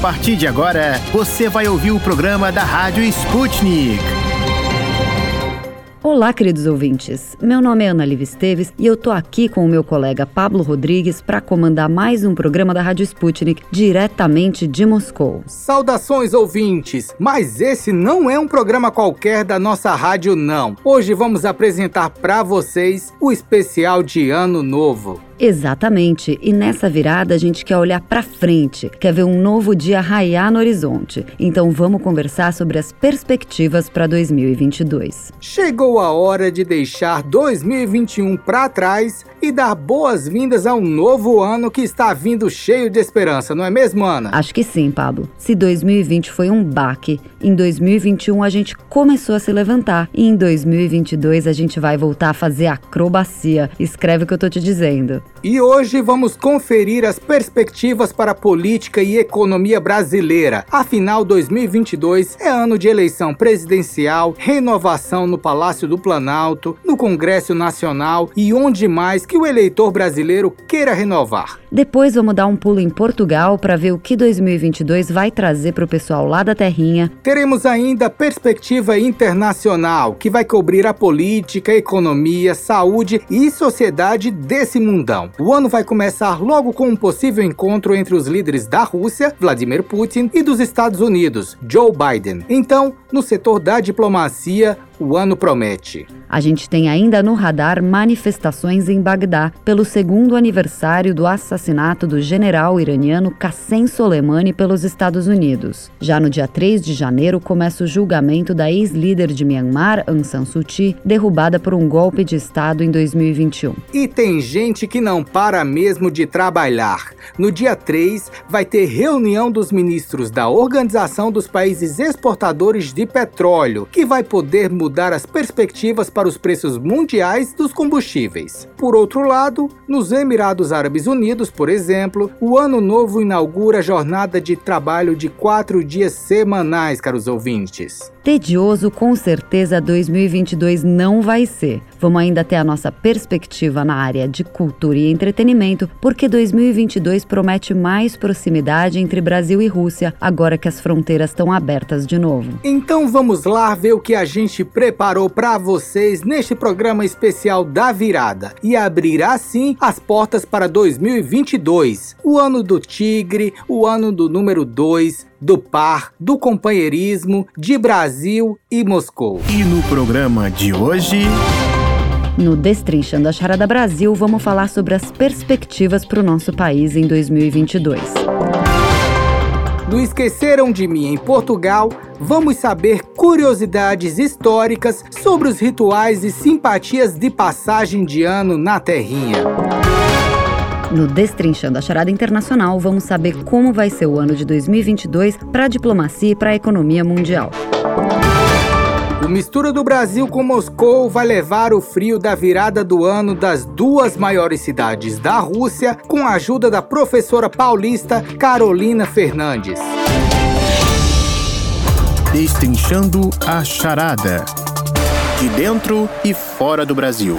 partir de agora, você vai ouvir o programa da Rádio Sputnik. Olá, queridos ouvintes. Meu nome é Ana Liv Esteves e eu tô aqui com o meu colega Pablo Rodrigues para comandar mais um programa da Rádio Sputnik diretamente de Moscou. Saudações, ouvintes! Mas esse não é um programa qualquer da nossa rádio, não. Hoje vamos apresentar para vocês o especial de Ano Novo. Exatamente. E nessa virada a gente quer olhar para frente, quer ver um novo dia raiar no horizonte. Então vamos conversar sobre as perspectivas para 2022. Chegou a hora de deixar 2021 para trás e dar boas-vindas a um novo ano que está vindo cheio de esperança, não é mesmo, Ana? Acho que sim, Pablo. Se 2020 foi um baque, em 2021 a gente começou a se levantar e em 2022 a gente vai voltar a fazer acrobacia. Escreve o que eu tô te dizendo. E hoje vamos conferir as perspectivas para a política e economia brasileira. Afinal, 2022 é ano de eleição presidencial, renovação no Palácio do Planalto, no Congresso Nacional e onde mais que o eleitor brasileiro queira renovar. Depois vamos dar um pulo em Portugal para ver o que 2022 vai trazer para o pessoal lá da terrinha. Teremos ainda perspectiva internacional, que vai cobrir a política, economia, saúde e sociedade desse mundão. O ano vai começar logo com um possível encontro entre os líderes da Rússia, Vladimir Putin, e dos Estados Unidos, Joe Biden. Então, no setor da diplomacia, o ano promete. A gente tem ainda no radar manifestações em Bagdá pelo segundo aniversário do assassinato do general iraniano Qassem Soleimani pelos Estados Unidos. Já no dia 3 de janeiro começa o julgamento da ex-líder de Myanmar, Aung San Suu Kyi, derrubada por um golpe de Estado em 2021. E tem gente que não para mesmo de trabalhar. No dia 3 vai ter reunião dos ministros da Organização dos Países Exportadores de Petróleo, que vai poder mudar mudar as perspectivas para os preços mundiais dos combustíveis. Por outro lado, nos Emirados Árabes Unidos, por exemplo, o Ano Novo inaugura jornada de trabalho de quatro dias semanais, caros ouvintes. Tedioso, com certeza 2022 não vai ser. Vamos ainda ter a nossa perspectiva na área de cultura e entretenimento, porque 2022 promete mais proximidade entre Brasil e Rússia, agora que as fronteiras estão abertas de novo. Então vamos lá ver o que a gente preparou para vocês neste programa especial da virada e abrirá sim as portas para 2022, o ano do tigre, o ano do número 2, do par, do companheirismo, de Brasil e Moscou. E no programa de hoje. No Destrinchando a Charada Brasil, vamos falar sobre as perspectivas para o nosso país em 2022. No Esqueceram de Mim em Portugal, vamos saber curiosidades históricas sobre os rituais e simpatias de passagem de ano na Terrinha. No Destrinchando a Charada Internacional, vamos saber como vai ser o ano de 2022 para a diplomacia e para a economia mundial. O Mistura do Brasil com Moscou vai levar o frio da virada do ano das duas maiores cidades da Rússia com a ajuda da professora paulista Carolina Fernandes. Destrinchando a Charada. De dentro e fora do Brasil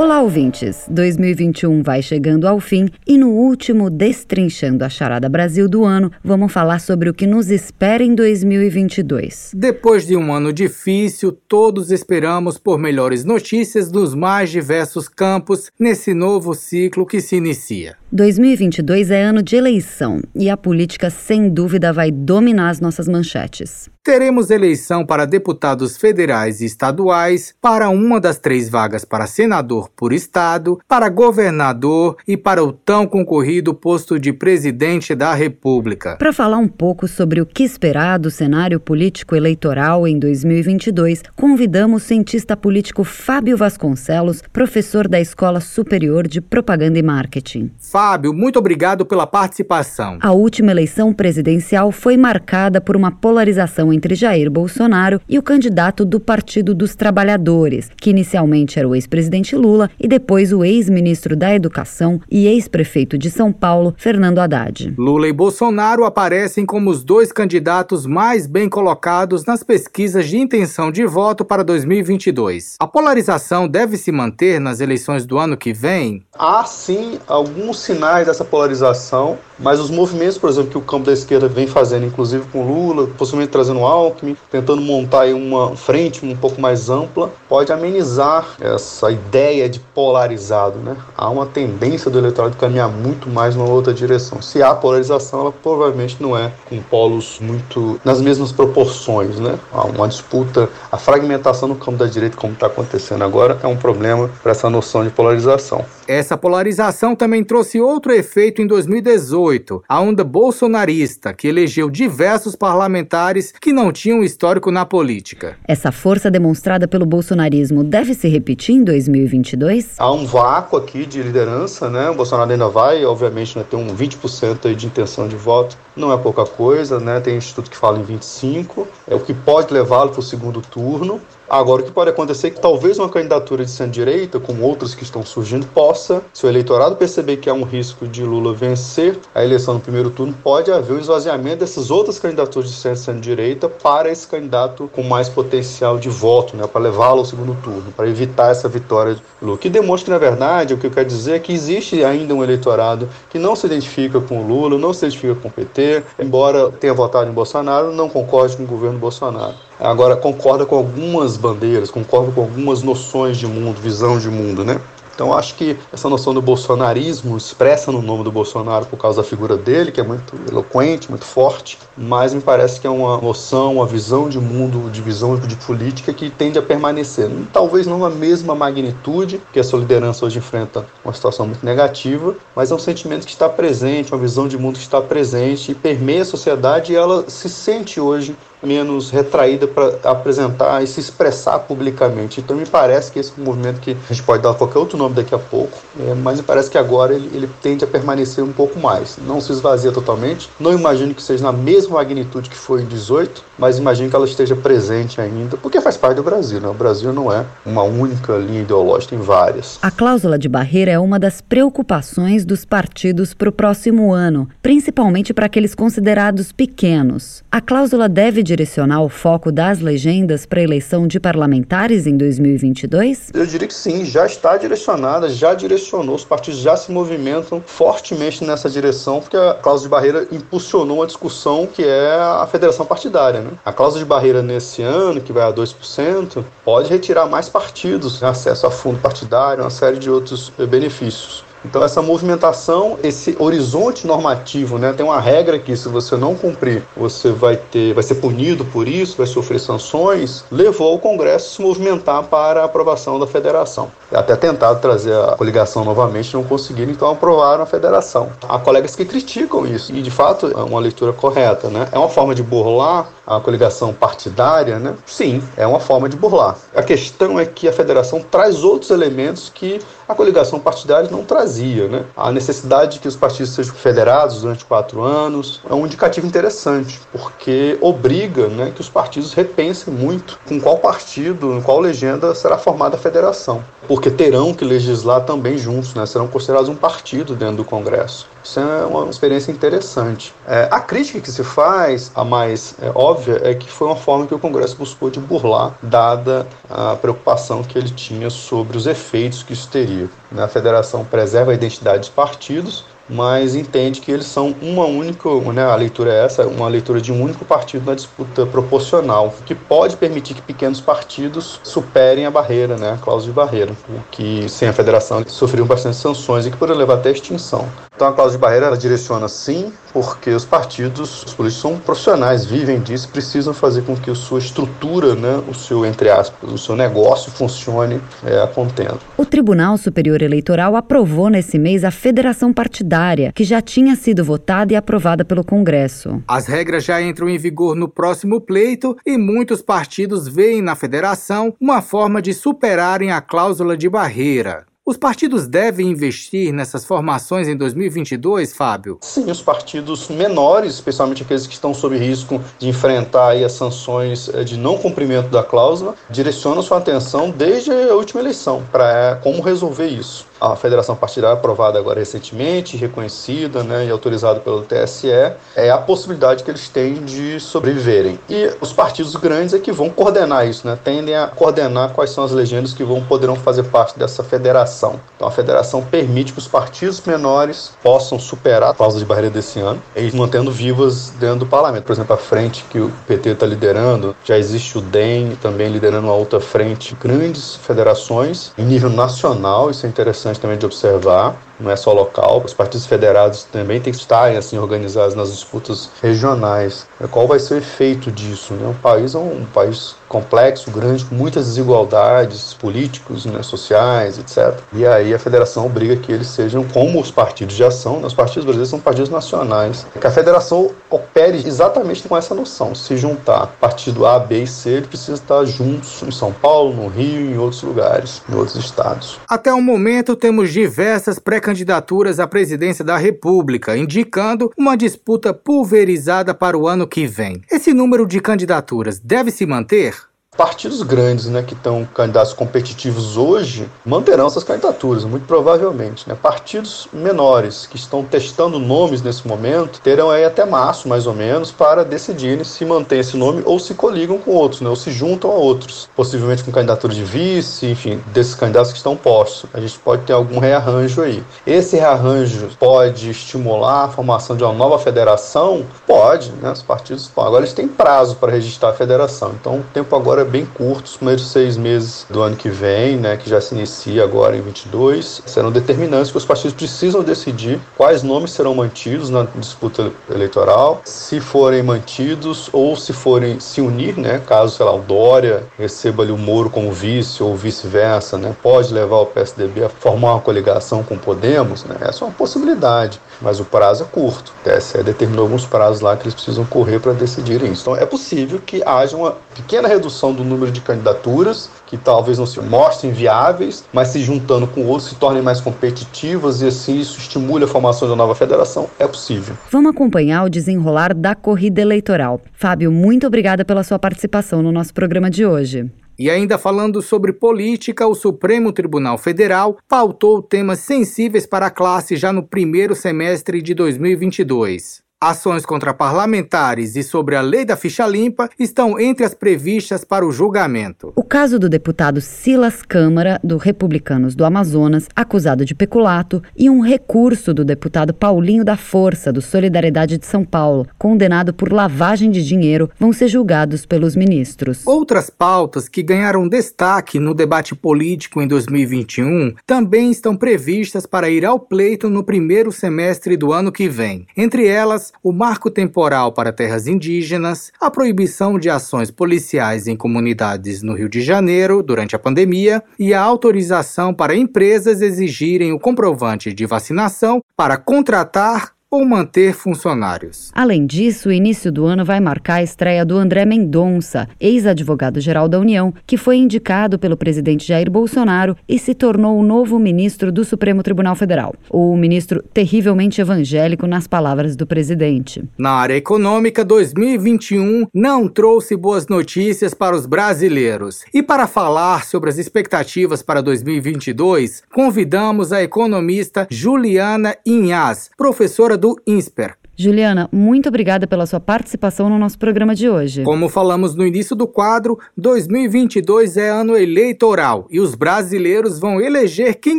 Olá, ouvintes! 2021 vai chegando ao fim e no último Destrinchando a Charada Brasil do ano, vamos falar sobre o que nos espera em 2022. Depois de um ano difícil, todos esperamos por melhores notícias dos mais diversos campos nesse novo ciclo que se inicia. 2022 é ano de eleição e a política, sem dúvida, vai dominar as nossas manchetes. Teremos eleição para deputados federais e estaduais, para uma das três vagas para senador por estado, para governador e para o tão concorrido posto de presidente da República. Para falar um pouco sobre o que esperar do cenário político eleitoral em 2022, convidamos o cientista político Fábio Vasconcelos, professor da Escola Superior de Propaganda e Marketing. Fábio, muito obrigado pela participação. A última eleição presidencial foi marcada por uma polarização tensão entre Jair Bolsonaro e o candidato do Partido dos Trabalhadores, que inicialmente era o ex-presidente Lula e depois o ex-ministro da Educação e ex-prefeito de São Paulo, Fernando Haddad. Lula e Bolsonaro aparecem como os dois candidatos mais bem colocados nas pesquisas de intenção de voto para 2022. A polarização deve se manter nas eleições do ano que vem? Há sim alguns sinais dessa polarização, mas os movimentos, por exemplo, que o campo da esquerda vem fazendo, inclusive com Lula, possivelmente trazendo Alckmin, tentando montar uma frente um pouco mais ampla, pode amenizar essa ideia de polarizado. Né? Há uma tendência do eleitorado caminhar muito mais numa outra direção. Se há polarização, ela provavelmente não é com polos muito nas mesmas proporções. Né? Há uma disputa, a fragmentação no campo da direita, como está acontecendo agora, é um problema para essa noção de polarização. Essa polarização também trouxe outro efeito em 2018, a onda bolsonarista, que elegeu diversos parlamentares que não tinham histórico na política. Essa força demonstrada pelo bolsonarismo deve se repetir em 2022? Há um vácuo aqui de liderança, né? O Bolsonaro ainda vai, obviamente, né, ter um 20% de intenção de voto, não é pouca coisa, né? Tem instituto que fala em 25, é o que pode levá-lo para o segundo turno. Agora, o que pode acontecer é que talvez uma candidatura de centro-direita, como outras que estão surgindo, possa, se o eleitorado perceber que há um risco de Lula vencer a eleição no primeiro turno, pode haver um esvaziamento dessas outras candidaturas de centro-direita para esse candidato com mais potencial de voto, né, para levá-lo ao segundo turno, para evitar essa vitória de Lula. Que demonstra que, na verdade, o que eu quero dizer é que existe ainda um eleitorado que não se identifica com o Lula, não se identifica com o PT, embora tenha votado em Bolsonaro, não concorde com o governo Bolsonaro. Agora, concorda com algumas bandeiras, concorda com algumas noções de mundo, visão de mundo, né? Então acho que essa noção do bolsonarismo expressa no nome do Bolsonaro por causa da figura dele, que é muito eloquente, muito forte, mas me parece que é uma noção, uma visão de mundo, de visão de política que tende a permanecer. Talvez não na mesma magnitude, que a sua liderança hoje enfrenta uma situação muito negativa, mas é um sentimento que está presente, uma visão de mundo que está presente e permeia a sociedade e ela se sente hoje menos retraída para apresentar e se expressar publicamente. Então me parece que esse movimento que a gente pode dar qualquer outro nome daqui a pouco, é, mas me parece que agora ele, ele tende a permanecer um pouco mais. Não se esvazia totalmente. Não imagino que seja na mesma magnitude que foi em 18, mas imagino que ela esteja presente ainda, porque faz parte do Brasil. Né? O Brasil não é uma única linha ideológica, tem várias. A cláusula de barreira é uma das preocupações dos partidos para o próximo ano, principalmente para aqueles considerados pequenos. A cláusula deve direcionar o foco das legendas para a eleição de parlamentares em 2022? Eu diria que sim, já está direcionada, já direcionou, os partidos já se movimentam fortemente nessa direção, porque a cláusula de barreira impulsionou uma discussão que é a federação partidária. Né? A cláusula de barreira nesse ano, que vai a 2%, pode retirar mais partidos, acesso a fundo partidário, uma série de outros benefícios. Então essa movimentação, esse horizonte normativo, né, tem uma regra que se você não cumprir, você vai ter, vai ser punido por isso, vai sofrer sanções, levou o Congresso a se movimentar para a aprovação da federação. Até tentado trazer a coligação novamente, não conseguiram, então aprovaram a federação. Há colegas que criticam isso e de fato é uma leitura correta, né? É uma forma de burlar a coligação partidária, né? Sim, é uma forma de burlar. A questão é que a federação traz outros elementos que a coligação partidária não Né? A necessidade de que os partidos sejam federados durante quatro anos é um indicativo interessante, porque obriga né, que os partidos repensem muito com qual partido, em qual legenda será formada a federação, porque terão que legislar também juntos, né? serão considerados um partido dentro do Congresso. Isso é uma experiência interessante. É, a crítica que se faz, a mais é, óbvia, é que foi uma forma que o Congresso buscou de burlar, dada a preocupação que ele tinha sobre os efeitos que isso teria. A federação preserva a identidade dos partidos, mas entende que eles são uma única, né, a leitura é essa, uma leitura de um único partido na disputa proporcional, que pode permitir que pequenos partidos superem a barreira, né, a cláusula de barreira, o que sem a federação sofriam bastante sanções e que poderia levar até a extinção. Então a cláusula de barreira ela direciona sim, porque os partidos, os políticos são profissionais, vivem disso, precisam fazer com que a sua estrutura, né, o seu entre aspas, o seu negócio funcione é, a contento. O Tribunal Superior Eleitoral aprovou nesse mês a federação partidária, que já tinha sido votada e aprovada pelo Congresso. As regras já entram em vigor no próximo pleito e muitos partidos veem na federação uma forma de superarem a cláusula de barreira. Os partidos devem investir nessas formações em 2022, Fábio? Sim, os partidos menores, especialmente aqueles que estão sob risco de enfrentar as sanções eh, de não cumprimento da cláusula, direcionam sua atenção desde a última eleição para como resolver isso a federação partidária aprovada agora recentemente, reconhecida né, e autorizada pelo TSE, é a possibilidade que eles têm de sobreviverem. E os partidos grandes é que vão coordenar isso, né, tendem a coordenar quais são as legendas que vão poderão fazer parte dessa federação. Então a federação permite que os partidos menores possam superar a cláusula de barreira desse ano, e mantendo vivas dentro do parlamento. Por exemplo, a frente que o PT está liderando, já existe o DEM também liderando uma outra frente, grandes federações em nível nacional, isso é interessante interessante também de observar não é só local, os partidos federados também têm que estar assim, organizados nas disputas regionais. Qual vai ser o efeito disso? Né? O país é um, país complexo, grande, com muitas desigualdades políticos, né, sociais, etc. E aí a federação obriga que eles sejam como os partidos já são, né? os partidos brasileiros são partidos nacionais, que a federação opere exatamente com essa noção, se juntar partido A, B e C, ele precisa estar juntos em São Paulo, no Rio, em outros lugares, em outros estados. Até o momento temos diversas pré candidaturas à presidência da República, indicando uma disputa pulverizada para o ano que vem. Esse número de candidaturas deve se manter? Partidos grandes, né, que estão candidatos competitivos hoje, manterão essas candidaturas, muito provavelmente. Né? Partidos menores que estão testando nomes nesse momento terão aí até março, mais ou menos, para decidirem se mantém esse nome ou se coligam com outros, né, ou se juntam a outros, possivelmente com candidatura de vice, enfim, desses candidatos que estão postos. A gente pode ter algum rearranjo aí. Esse rearranjo pode estimular a formação de uma nova federação? Pode, né? Os partidos. Agora eles têm prazo para registrar a federação, então o tempo agora bem curtos, os primeiros seis meses do ano que vem, né, que já se inicia agora em 22, serão determinantes que os partidos precisam decidir quais nomes serão mantidos na disputa eleitoral, se forem mantidos ou se forem se unir, né, caso, sei lá, o Dória receba ali o Moro como vice ou vice-versa, né, pode levar o PSDB a formar uma coligação com o Podemos, né, essa é uma possibilidade, mas o prazo é curto. O TSE determinou alguns prazos lá que eles precisam correr para decidirem isso. Então é possível que haja uma pequena redução do número de candidaturas, que talvez não se mostrem viáveis, mas se juntando com outros se tornem mais competitivas e assim isso estimule a formação de uma nova federação, é possível. Vamos acompanhar o desenrolar da corrida eleitoral. Fábio, muito obrigada pela sua participação no nosso programa de hoje. E ainda falando sobre política, o Supremo Tribunal Federal pautou temas sensíveis para a classe já no primeiro semestre de 2022. Ações contra parlamentares e sobre a lei da ficha limpa estão entre as previstas para o julgamento. O caso do deputado Silas Câmara, do Republicanos do Amazonas, acusado de peculato, e um recurso do deputado Paulinho da Força, do Solidariedade de São Paulo, condenado por lavagem de dinheiro, vão ser julgados pelos ministros. Outras pautas que ganharam destaque no debate político em 2021 também estão previstas para ir ao pleito no primeiro semestre do ano que vem. Entre elas, o marco temporal para terras indígenas, a proibição de ações policiais em comunidades no Rio de Janeiro durante a pandemia e a autorização para empresas exigirem o comprovante de vacinação para contratar ou manter funcionários. Além disso, o início do ano vai marcar a estreia do André Mendonça, ex-advogado-geral da União, que foi indicado pelo presidente Jair Bolsonaro e se tornou o novo ministro do Supremo Tribunal Federal. O ministro terrivelmente evangélico, nas palavras do presidente. Na área econômica, 2021 não trouxe boas notícias para os brasileiros. E para falar sobre as expectativas para 2022, convidamos a economista Juliana Inhas, professora do INSPER. Juliana, muito obrigada pela sua participação no nosso programa de hoje. Como falamos no início do quadro, 2022 é ano eleitoral e os brasileiros vão eleger quem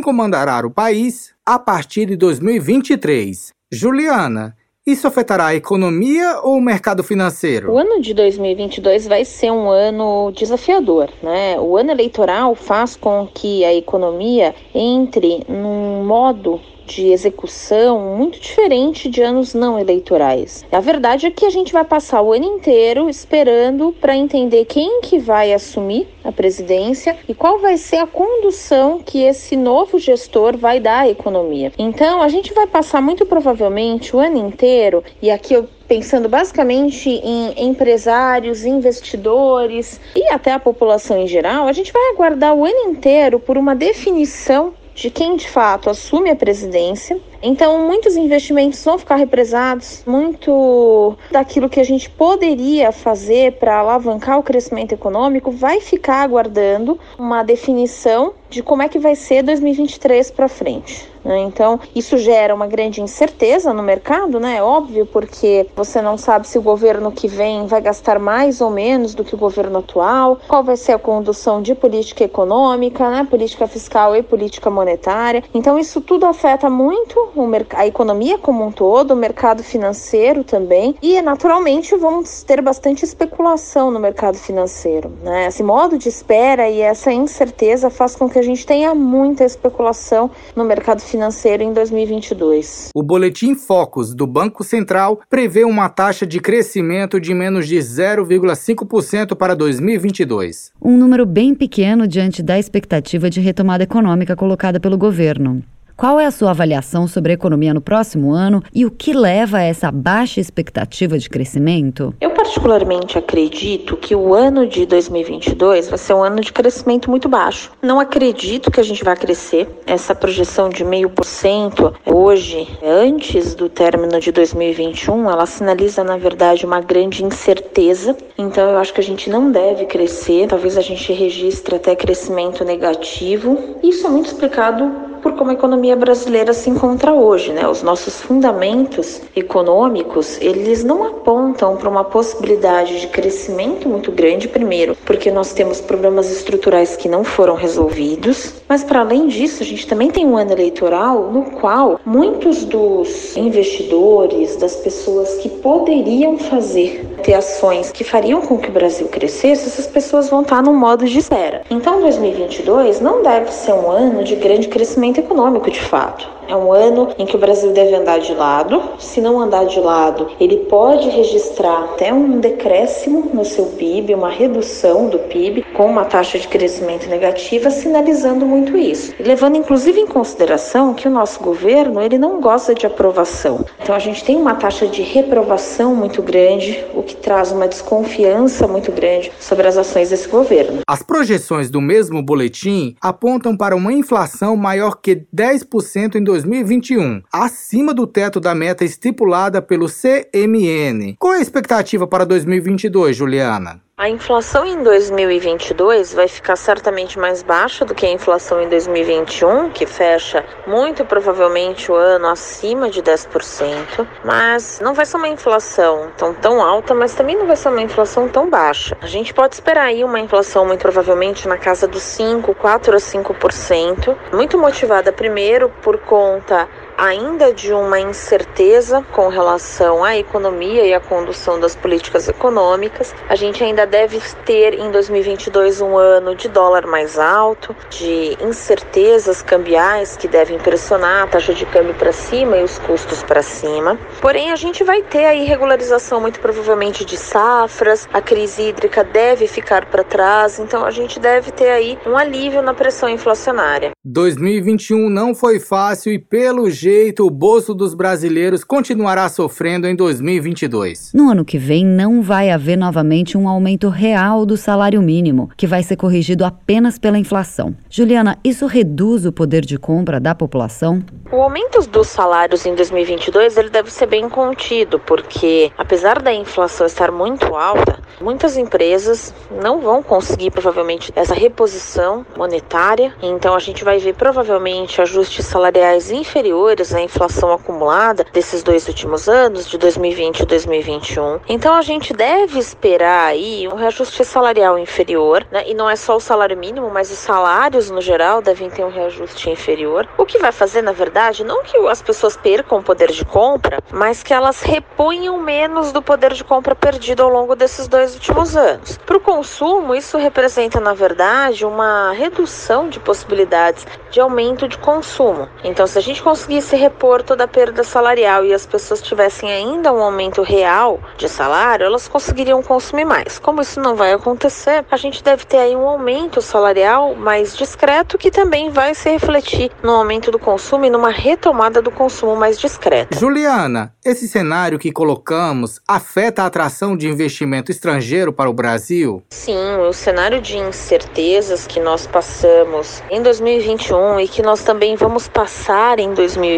comandará o país a partir de 2023. Juliana, isso afetará a economia ou o mercado financeiro? O ano de 2022 vai ser um ano desafiador, né? O ano eleitoral faz com que a economia entre num modo de execução muito diferente de anos não eleitorais. A verdade é que a gente vai passar o ano inteiro esperando para entender quem que vai assumir a presidência e qual vai ser a condução que esse novo gestor vai dar à economia. Então, a gente vai passar muito provavelmente o ano inteiro, e aqui eu pensando basicamente em empresários, investidores e até a população em geral, a gente vai aguardar o ano inteiro por uma definição de quem de fato assume a presidência. Então, muitos investimentos vão ficar represados, muito daquilo que a gente poderia fazer para alavancar o crescimento econômico vai ficar aguardando uma definição de como é que vai ser 2023 para frente. Né? Então, isso gera uma grande incerteza no mercado, né? É óbvio, porque você não sabe se o governo que vem vai gastar mais ou menos do que o governo atual, qual vai ser a condução de política econômica, né? política fiscal e política monetária. Então, isso tudo afeta muito a economia como um todo, o mercado financeiro também, e naturalmente vamos ter bastante especulação no mercado financeiro. Né? Esse modo de espera e essa incerteza faz com que a gente tenha muita especulação no mercado financeiro em 2022. O boletim Focus do Banco Central prevê uma taxa de crescimento de menos de 0,5% para 2022. Um número bem pequeno diante da expectativa de retomada econômica colocada pelo governo. Qual é a sua avaliação sobre a economia no próximo ano e o que leva a essa baixa expectativa de crescimento? Eu particularmente acredito que o ano de 2022 vai ser um ano de crescimento muito baixo. Não acredito que a gente vai crescer. Essa projeção de meio por cento hoje, antes do término de 2021, ela sinaliza na verdade uma grande incerteza. Então eu acho que a gente não deve crescer. Talvez a gente registre até crescimento negativo. Isso é muito explicado por como a economia brasileira se encontra hoje, né? Os nossos fundamentos econômicos, eles não apontam para uma possibilidade de crescimento muito grande, primeiro, porque nós temos problemas estruturais que não foram resolvidos, mas para além disso, a gente também tem um ano eleitoral no qual muitos dos investidores, das pessoas que poderiam fazer ter ações que fariam com que o Brasil crescesse, essas pessoas vão estar no modo de espera. Então, 2022 não deve ser um ano de grande crescimento crescimento econômico de fato. É um ano em que o Brasil deve andar de lado. Se não andar de lado, ele pode registrar até um decréscimo no seu PIB, uma redução do PIB, com uma taxa de crescimento negativa, sinalizando muito isso. Levando inclusive em consideração que o nosso governo ele não gosta de aprovação. Então a gente tem uma taxa de reprovação muito grande, o que traz uma desconfiança muito grande sobre as ações desse governo. As projeções do mesmo boletim apontam para uma inflação maior que 10% em 2021, acima do teto da meta estipulada pelo CMN. Qual é a expectativa para 2022, Juliana? A inflação em 2022 vai ficar certamente mais baixa do que a inflação em 2021, que fecha muito provavelmente o ano acima de 10%, mas não vai ser uma inflação tão, tão alta, mas também não vai ser uma inflação tão baixa. A gente pode esperar aí uma inflação muito provavelmente na casa dos 5, 4 a 5%, muito motivada primeiro por conta ainda de uma incerteza com relação à economia e à condução das políticas econômicas. A gente ainda deve ter em 2022 um ano de dólar mais alto, de incertezas cambiais que devem pressionar a taxa de câmbio para cima e os custos para cima. Porém, a gente vai ter a irregularização muito provavelmente de safras, a crise hídrica deve ficar para trás, então a gente deve ter aí um alívio na pressão inflacionária. 2021 não foi fácil e pelo jeito o bolso dos brasileiros continuará sofrendo em 2022. No ano que vem não vai haver novamente um aumento real do salário mínimo, que vai ser corrigido apenas pela inflação. Juliana, isso reduz o poder de compra da população? O aumento dos salários em 2022 ele deve ser bem contido, porque apesar da inflação estar muito alta, muitas empresas não vão conseguir provavelmente essa reposição monetária, então a gente vai vai ver provavelmente ajustes salariais inferiores à inflação acumulada desses dois últimos anos, de 2020 e 2021. Então a gente deve esperar aí um reajuste salarial inferior, né? E não é só o salário mínimo, mas os salários no geral devem ter um reajuste inferior. O que vai fazer, na verdade, não que as pessoas percam o poder de compra, mas que elas reponham menos do poder de compra perdido ao longo desses dois últimos anos. Para o consumo, isso representa, na verdade, uma redução de possibilidades de aumento de consumo. Então, se a gente conseguir conseguisse repor toda a perda salarial e as pessoas tivessem ainda um aumento real de salário, elas conseguiriam consumir mais. Como isso não vai acontecer, a gente deve ter aí um aumento salarial mais discreto que também vai se refletir no aumento do consumo e numa retomada do consumo mais discreta. Juliana, esse cenário que colocamos afeta a atração de investimento estrangeiro para o Brasil? Sim, o cenário de incertezas que nós passamos em 2021 e que nós também vamos passar em 2022,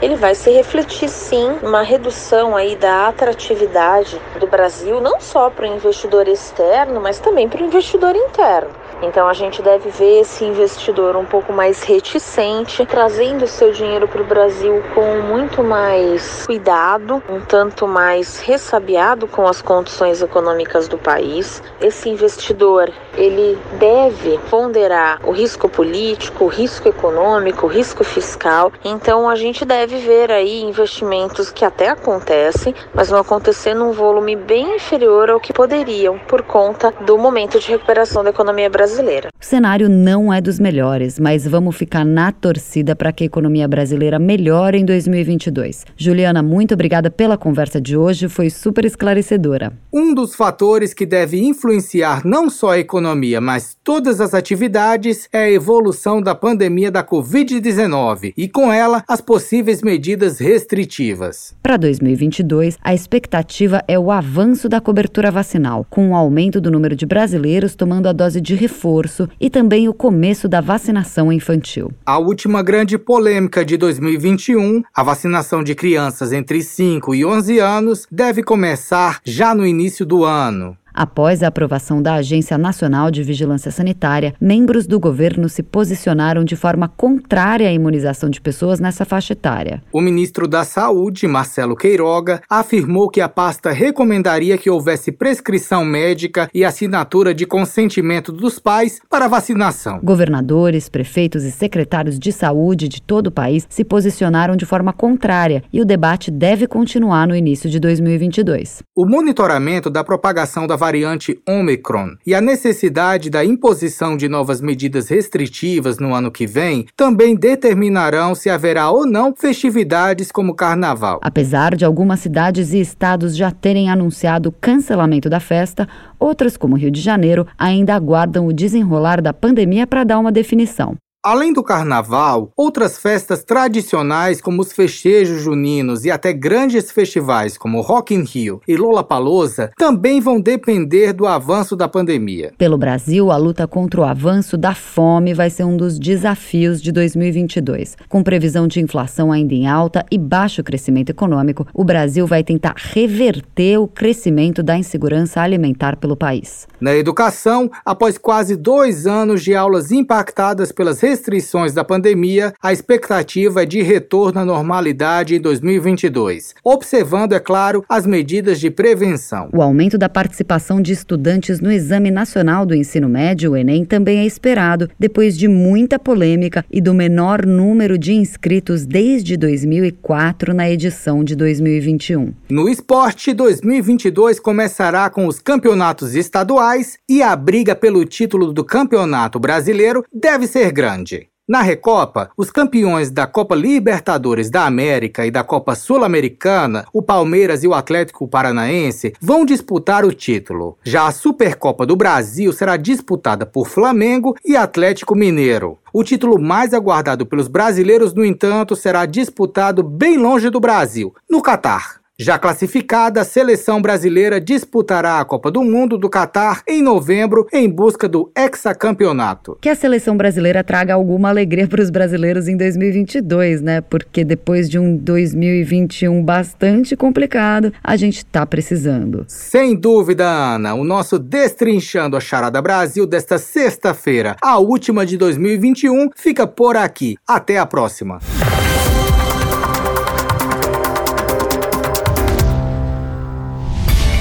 ele vai se refletir sim numa redução aí da atratividade do Brasil, não só para o investidor externo, mas também para o investidor interno. Então a gente deve ver esse investidor um pouco mais reticente, trazendo seu dinheiro para o Brasil com muito mais cuidado, um tanto mais ressabiado com as condições econômicas do país. Esse investidor, ele deve ponderar o risco político, o risco econômico, o risco fiscal. Então a gente deve ver aí investimentos que até acontecem, mas vão acontecer num volume bem inferior ao que poderiam por conta do momento de recuperação da economia brasileira brasileira. O cenário não é dos melhores, mas vamos ficar na torcida para que a economia brasileira melhore em 2022. Juliana, muito obrigada pela conversa de hoje, foi super esclarecedora. Um dos fatores que deve influenciar não só a economia, mas todas as atividades é a evolução da pandemia da Covid-19 e com ela as possíveis medidas restritivas. Para 2022, a expectativa é o avanço da cobertura vacinal, com o um aumento do número de brasileiros tomando a dose de reforço reforço e também o começo da vacinação infantil. A última grande polêmica de 2021, a vacinação de crianças entre 5 e 11 anos, deve começar já no início do ano. Após a aprovação da Agência Nacional de Vigilância Sanitária, membros do governo se posicionaram de forma contrária à imunização de pessoas nessa faixa etária. O ministro da Saúde, Marcelo Queiroga, afirmou que a pasta recomendaria que houvesse prescrição médica e assinatura de consentimento dos pais para vacinação. Governadores, prefeitos e secretários de saúde de todo o país se posicionaram de forma contrária e o debate deve continuar no início de 2022. O monitoramento da propagação da variante Omicron e a necessidade da imposição de novas medidas restritivas no ano que vem também determinarão se haverá ou não festividades como Carnaval. Apesar de algumas cidades e estados já terem anunciado cancelamento da festa, outras, como Rio de Janeiro, ainda aguardam o desenrolar da pandemia para dar uma definição. Além do carnaval, outras festas tradicionais como os festejos juninos e até grandes festivais como Rock in Rio e Lollapalooza também vão depender do avanço da pandemia. Pelo Brasil, a luta contra o avanço da fome vai ser um dos desafios de 2022. Com previsão de inflação ainda em alta e baixo crescimento econômico, o Brasil vai tentar reverter o crescimento da insegurança alimentar pelo país. Na educação, após quase dois anos de aulas impactadas pelas restrições da pandemia, a expectativa é de retorno à normalidade em 2022, observando, é claro, as medidas de prevenção. O aumento da participação de estudantes no Exame Nacional do Ensino Médio, o Enem, também é esperado, depois de muita polêmica e do menor número de inscritos desde 2004 na edição de 2021. No esporte, 2022 começará com os campeonatos estaduais e a briga pelo título do Campeonato Brasileiro deve ser grande grande. Na Recopa, os campeões da Copa Libertadores da América e da Copa Sul-Americana, o Palmeiras e o Atlético Paranaense, vão disputar o título. Já a Supercopa do Brasil será disputada por Flamengo e Atlético Mineiro. O título mais aguardado pelos brasileiros, no entanto, será disputado bem longe do Brasil, no Catar. Já classificada, a seleção brasileira disputará a Copa do Mundo do Catar em novembro em busca do hexacampeonato. Que a seleção brasileira traga alguma alegria para os brasileiros em 2022, né? Porque depois de um 2021 bastante complicado, a gente está precisando. Sem dúvida, Ana, o nosso Destrinchando a Charada Brasil desta sexta-feira, a última de 2021, fica por aqui. Até a próxima.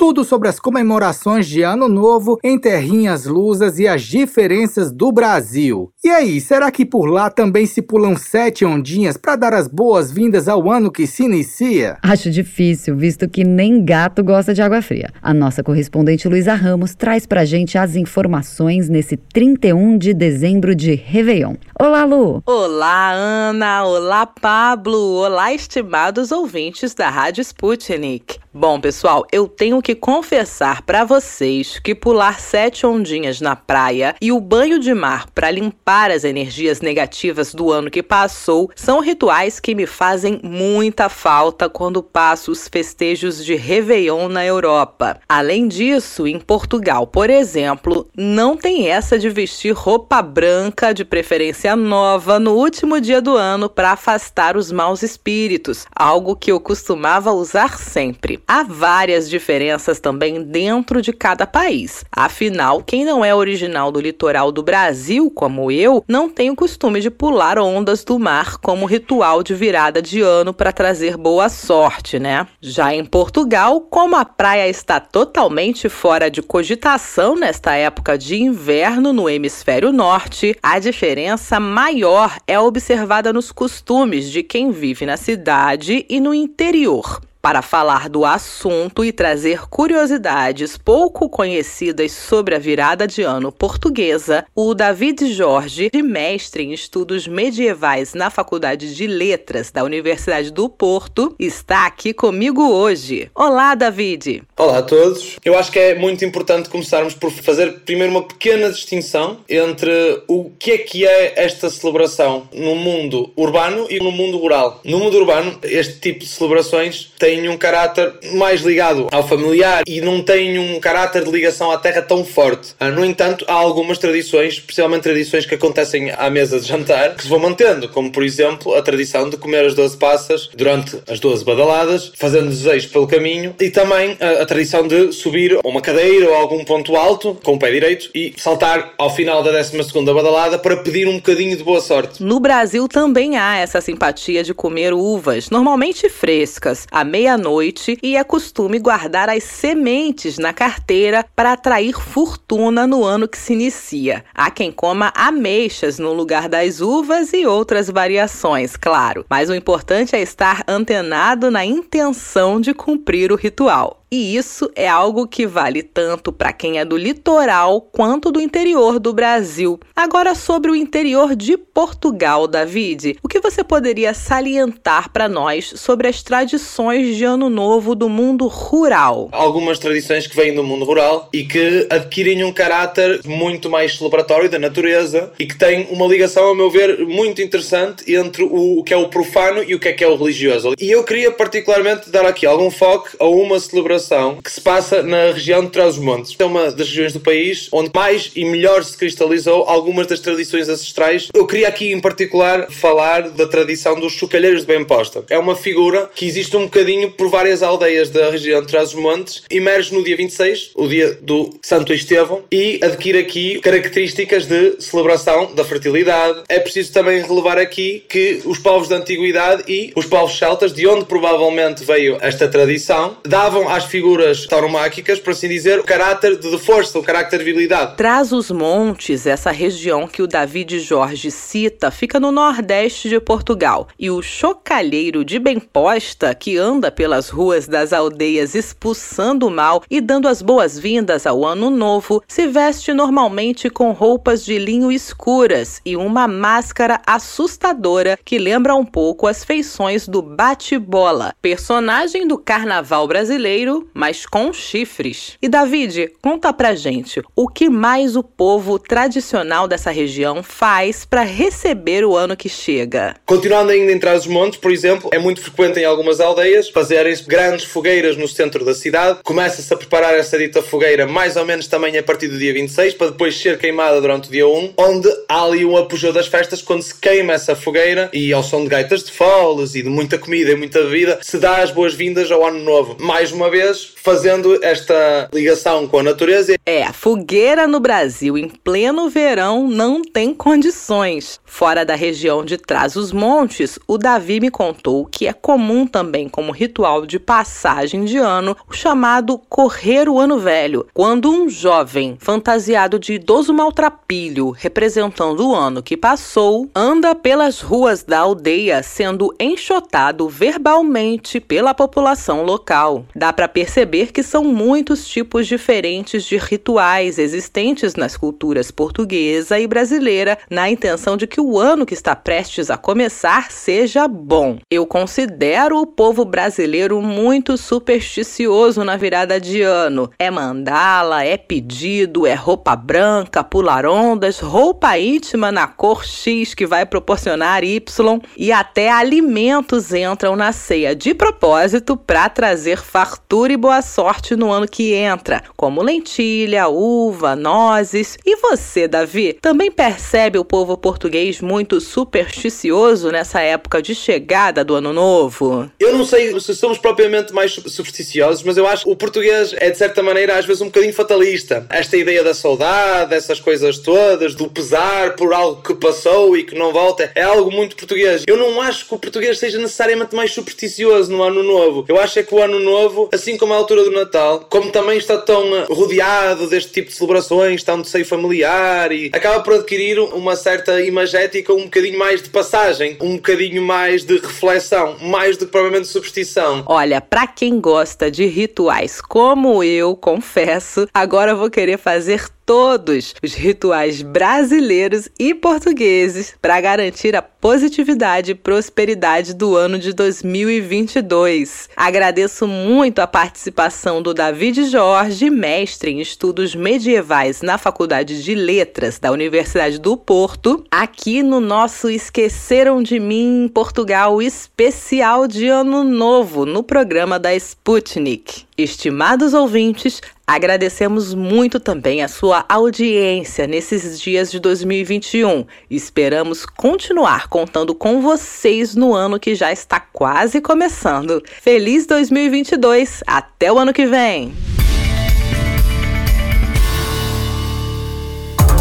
tudo sobre as comemorações de Ano Novo em Terrinhas Lusas e as diferenças do Brasil. E aí, será que por lá também se pulam sete ondinhas para dar as boas-vindas ao ano que se inicia? Acho difícil, visto que nem gato gosta de água fria. A nossa correspondente Luísa Ramos traz pra gente as informações nesse 31 de dezembro de Réveillon. Olá, Lu! Olá, Ana! Olá, Pablo! Olá, estimados ouvintes da Rádio Sputnik. Bom, pessoal, eu tenho que confessar para vocês que pular sete ondinhas na praia e o banho de mar para limpar as energias negativas do ano que passou são rituais que me fazem muita falta quando passo os festejos de Réveillon na Europa. Além disso, em Portugal, por exemplo, não tem essa de vestir roupa branca, de preferência nova, no último dia do ano para afastar os maus espíritos, algo que eu costumava usar sempre. Há várias diferenças também dentro de cada país. Afinal, quem não é original do litoral do Brasil, como eu, não tem o costume de pular ondas do mar como ritual de virada de ano para trazer boa sorte, né? Já em Portugal, como a praia está totalmente fora de cogitação nesta época de inverno no hemisfério norte, a diferença maior é observada nos costumes de quem vive na cidade e no interior para falar do assunto e trazer curiosidades pouco conhecidas sobre a virada de ano portuguesa, o David Jorge, mestre em estudos medievais na Faculdade de Letras da Universidade do Porto, está aqui comigo hoje. Olá, David! Olá a todos. Eu acho que é muito importante começarmos por fazer primeiro uma pequena distinção entre o que é que é esta celebração no mundo urbano e no mundo rural. No mundo urbano, este tipo de celebrações tem têm um caráter mais ligado ao familiar e não têm um caráter de ligação à terra tão forte. Ah, no entanto, há algumas tradições, especialmente tradições que acontecem à mesa de jantar, que se vão mantendo, como por exemplo a tradição de comer as 12 passas durante as 12 badaladas, fazendo desejos pelo caminho, e também a, a tradição de subir a uma cadeira ou a algum ponto alto com o pé direito e saltar ao final da 12 badalada para pedir um bocadinho de boa sorte. No Brasil também há essa simpatia de comer uvas, normalmente frescas, à meia-noite e é costume guardar as sementes na carteira para atrair fortuna no ano que se inicia. Há quem coma ameixas no lugar das uvas e outras variações, claro, mas o importante é estar antenado na intenção de cumprir o ritual. E isso é algo que vale tanto para quem é do litoral quanto do interior do Brasil. Agora, sobre o interior de Portugal, David, o que você poderia salientar para nós sobre as tradições de Ano Novo do mundo rural? Algumas tradições que vêm do mundo rural e que adquirem um caráter muito mais celebratório da natureza e que têm uma ligação, a meu ver, muito interessante entre o que é o profano e o que é que é o religioso. E eu queria particularmente dar aqui algum foco a uma celebração que se passa na região de Trás-os-Montes. É uma das regiões do país onde mais e melhor se cristalizou algumas das tradições ancestrais. Eu queria aqui em particular falar da tradição dos chocalheiros de Bem Posta. É uma figura que existe um bocadinho por várias aldeias da região de Trás-os-Montes, emerge no dia 26, o dia do Santo Estevão, e adquire aqui características de celebração da fertilidade. É preciso também relevar aqui que os povos da antiguidade e os povos celtas, de onde provavelmente veio esta tradição, davam às figuras tauromáquicas, por assim dizer, o caráter de força, o caráter de virilidade. Traz os montes, essa região que o David Jorge cita, fica no nordeste de Portugal. E o chocalheiro de Bemposta, que anda pelas ruas das aldeias expulsando o mal e dando as boas-vindas ao ano novo, se veste normalmente com roupas de linho escuras e uma máscara assustadora que lembra um pouco as feições do bate-bola, personagem do carnaval brasileiro mas com chifres. E David, conta pra gente o que mais o povo tradicional dessa região faz para receber o ano que chega. Continuando ainda em Trás-os-Montes, por exemplo, é muito frequente em algumas aldeias fazerem-se grandes fogueiras no centro da cidade. Começa-se a preparar essa dita fogueira mais ou menos também a partir do dia 26, para depois ser queimada durante o dia 1, onde há ali um apogeu das festas quando se queima essa fogueira e ao som de gaitas de foles e de muita comida e muita bebida, se dá as boas-vindas ao ano novo. Mais uma vez, português fazendo esta ligação com a natureza. É, fogueira no Brasil em pleno verão não tem condições. Fora da região de Trás-os-Montes, o Davi me contou que é comum também como ritual de passagem de ano o chamado correr o ano velho, quando um jovem fantasiado de idoso maltrapilho, representando o ano que passou, anda pelas ruas da aldeia sendo enxotado verbalmente pela população local. Dá para perceber que são muitos tipos diferentes de rituais existentes nas culturas portuguesa e brasileira na intenção de que o ano que está prestes a começar seja bom. Eu considero o povo brasileiro muito supersticioso na virada de ano. É mandala, é pedido, é roupa branca, pular ondas, roupa íntima na cor X que vai proporcionar Y e até alimentos entram na ceia de propósito para trazer fartura e boa sorte no ano que entra, como lentilha, uva, nozes. E você, Davi, também percebe o povo português muito supersticioso nessa época de chegada do ano novo? Eu não sei se somos propriamente mais supersticiosos, mas eu acho que o português é de certa maneira às vezes um bocadinho fatalista. Esta ideia da saudade, essas coisas todas, do pesar por algo que passou e que não volta, é algo muito português. Eu não acho que o português seja necessariamente mais supersticioso no ano novo. Eu acho é que o ano novo, assim como a altura do Natal, como também está tão rodeado deste tipo de celebrações, tão de seio familiar e acaba por adquirir uma certa imagem estética um bocadinho mais de passagem, um bocadinho mais de reflexão, mais do que provavelmente superstição. Olha, para quem gosta de rituais como eu, confesso, agora vou querer fazer todos os rituais brasileiros e portugueses para garantir a positividade e prosperidade do ano de 2022. Agradeço muito a participação do David Jorge, mestre em estudos medievais na Faculdade de Letras da Universidade do Porto, aqui no nosso Esqueceram de Mim em Portugal especial de Ano Novo no programa da Sputnik. Estimados ouvintes, agradecemos muito também a sua audiência nesses dias de 2021. Esperamos continuar contando com vocês no ano que já está quase começando. Feliz 2022! Até o ano que vem!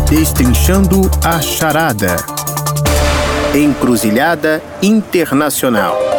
Destrinchando a charada. Encruzilhada Internacional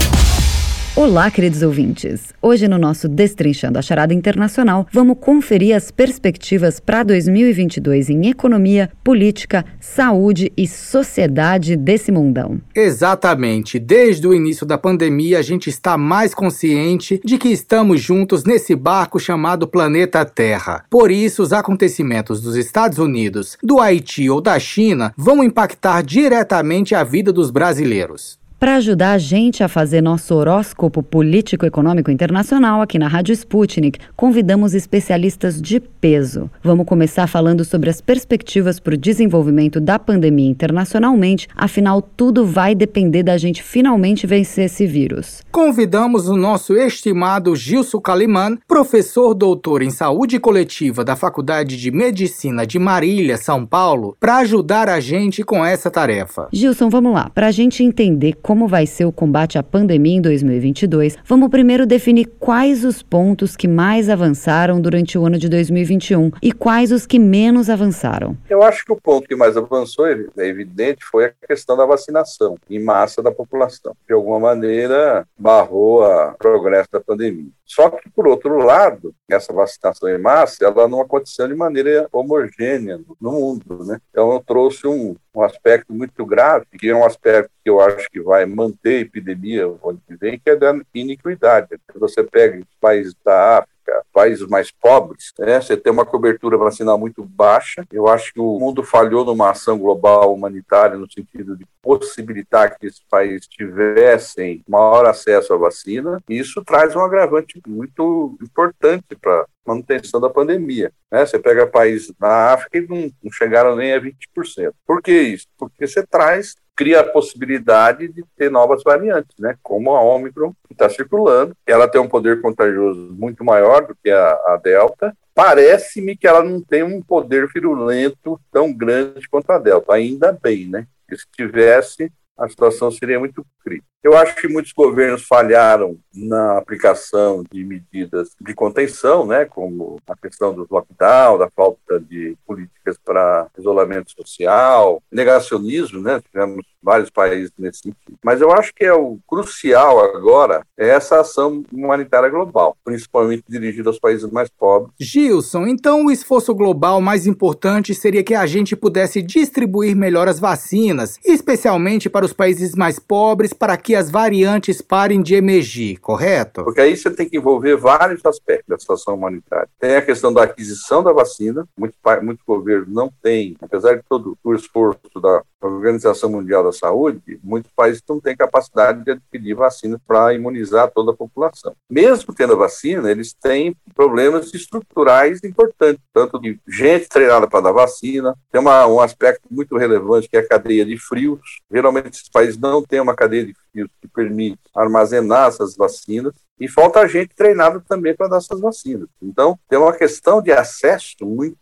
Olá, queridos ouvintes. Hoje, no nosso Destrinchando a Charada Internacional, vamos conferir as perspectivas para 2022 em economia, política, saúde e sociedade desse mundão. Exatamente. Desde o início da pandemia, a gente está mais consciente de que estamos juntos nesse barco chamado planeta Terra. Por isso, os acontecimentos dos Estados Unidos, do Haiti ou da China vão impactar diretamente a vida dos brasileiros. Para ajudar a gente a fazer nosso horóscopo político-econômico internacional aqui na Rádio Sputnik, convidamos especialistas de peso. Vamos começar falando sobre as perspectivas para o desenvolvimento da pandemia internacionalmente, afinal, tudo vai depender da gente finalmente vencer esse vírus. Convidamos o nosso estimado Gilson Kaliman, professor doutor em saúde coletiva da Faculdade de Medicina de Marília, São Paulo, para ajudar a gente com essa tarefa. Gilson, vamos lá. Para a gente entender como vai ser o combate à pandemia em 2022, vamos primeiro definir quais os pontos que mais avançaram durante o ano de 2021 e quais os que menos avançaram. Eu acho que o ponto que mais avançou, é evidente, foi a questão da vacinação em massa da população. De alguma maneira, barrou o progresso da pandemia. Só que, por outro lado, essa vacinação em massa, ela não aconteceu de maneira homogênea no mundo, né? Então, trouxe um, um aspecto muito grave, que é um aspecto que eu acho que vai manter a epidemia o ano que vem, que é da iniquidade. Você pega os países da África, países mais pobres, né, você tem uma cobertura vacinal muito baixa. Eu acho que o mundo falhou numa ação global humanitária no sentido de possibilitar que esses países tivessem maior acesso à vacina. Isso traz um agravante muito importante para manutenção da pandemia. Né? Você pega países na África e não, não chegaram nem a 20%. Por que isso? Porque você traz cria a possibilidade de ter novas variantes, né? Como a Omicron que está circulando, ela tem um poder contagioso muito maior do que a, a Delta. Parece-me que ela não tem um poder virulento tão grande quanto a Delta. Ainda bem, né? se tivesse, a situação seria muito crítica. Eu acho que muitos governos falharam na aplicação de medidas de contenção, né, como a questão do lockdown, da falta de políticas para isolamento social, negacionismo, né, tivemos vários países nesse sentido. Mas eu acho que é o crucial agora é essa ação humanitária global, principalmente dirigida aos países mais pobres. Gilson, então o esforço global mais importante seria que a gente pudesse distribuir melhor as vacinas, especialmente para os países mais pobres, para que que as variantes parem de emergir, correto? Porque aí você tem que envolver vários aspectos da situação humanitária. Tem a questão da aquisição da vacina, muitos muito governos não têm, apesar de todo o esforço da Organização Mundial da Saúde, muitos países não têm capacidade de adquirir vacinas para imunizar toda a população. Mesmo tendo a vacina, eles têm problemas estruturais importantes, tanto de gente treinada para dar vacina, tem uma, um aspecto muito relevante que é a cadeia de frios. Geralmente esses países não têm uma cadeia de frios que permite armazenar essas vacinas e falta gente treinada também para dar essas vacinas. Então, tem uma questão de acesso muito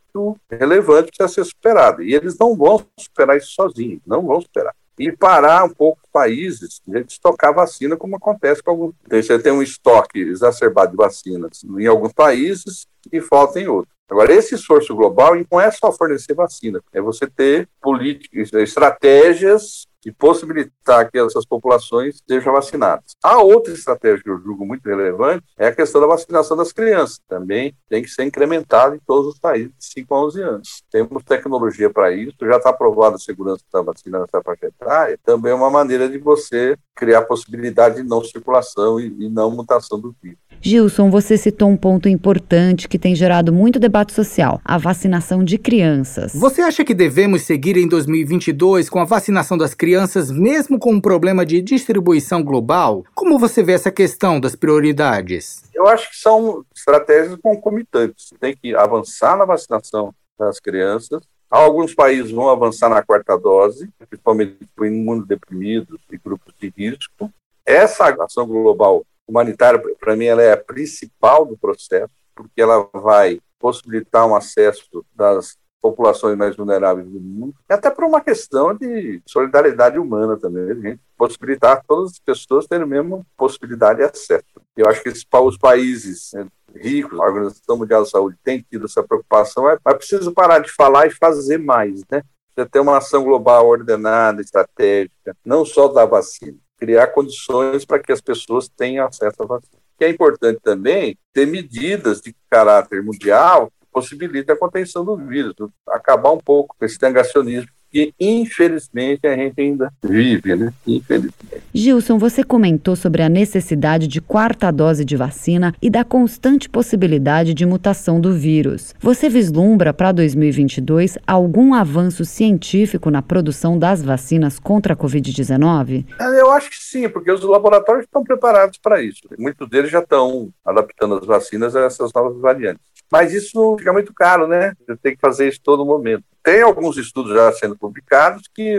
relevante que precisa ser superada. E eles não vão superar isso sozinhos, não vão superar. E parar um pouco os países de estocar vacina, como acontece com alguns. Você tem um estoque exacerbado de vacinas em alguns países e falta em outros. Agora, esse esforço global não é só fornecer vacina, é você ter políticas, estratégias e possibilitar que essas populações sejam vacinadas. A outra estratégia que eu julgo muito relevante é a questão da vacinação das crianças. Também tem que ser incrementada em todos os países de 5 a 11 anos. Temos tecnologia para isso, já está aprovada a segurança da vacina nessa faixa etária. Também é uma maneira de você criar possibilidade de não circulação e, e não mutação do vírus. Gilson, você citou um ponto importante que tem gerado muito debate social: a vacinação de crianças. Você acha que devemos seguir em 2022 com a vacinação das crianças, mesmo com um problema de distribuição global? Como você vê essa questão das prioridades? Eu acho que são estratégias concomitantes. Tem que avançar na vacinação das crianças, Alguns países vão avançar na quarta dose, principalmente para imunodeprimidos e grupos de risco. Essa ação global humanitária, para mim, ela é a principal do processo, porque ela vai possibilitar um acesso das populações mais vulneráveis do mundo, e até por uma questão de solidariedade humana também, gente possibilitar todas as pessoas terem a mesma possibilidade de acesso. Eu acho que os países né, ricos, a Organização Mundial da Saúde tem tido essa preocupação, mas preciso parar de falar e fazer mais, né? Você ter uma ação global ordenada, estratégica, não só da vacina, criar condições para que as pessoas tenham acesso à vacina. Que é importante também ter medidas de caráter mundial que possibilitem a contenção do vírus, acabar um pouco com esse negacionismo que infelizmente a gente ainda vive, né? Infelizmente. Gilson, você comentou sobre a necessidade de quarta dose de vacina e da constante possibilidade de mutação do vírus. Você vislumbra para 2022 algum avanço científico na produção das vacinas contra a Covid-19? É, eu acho que sim, porque os laboratórios estão preparados para isso. Muitos deles já estão adaptando as vacinas a essas novas variantes. Mas isso fica muito caro, né? Você tem que fazer isso todo momento. Tem alguns estudos já sendo publicados que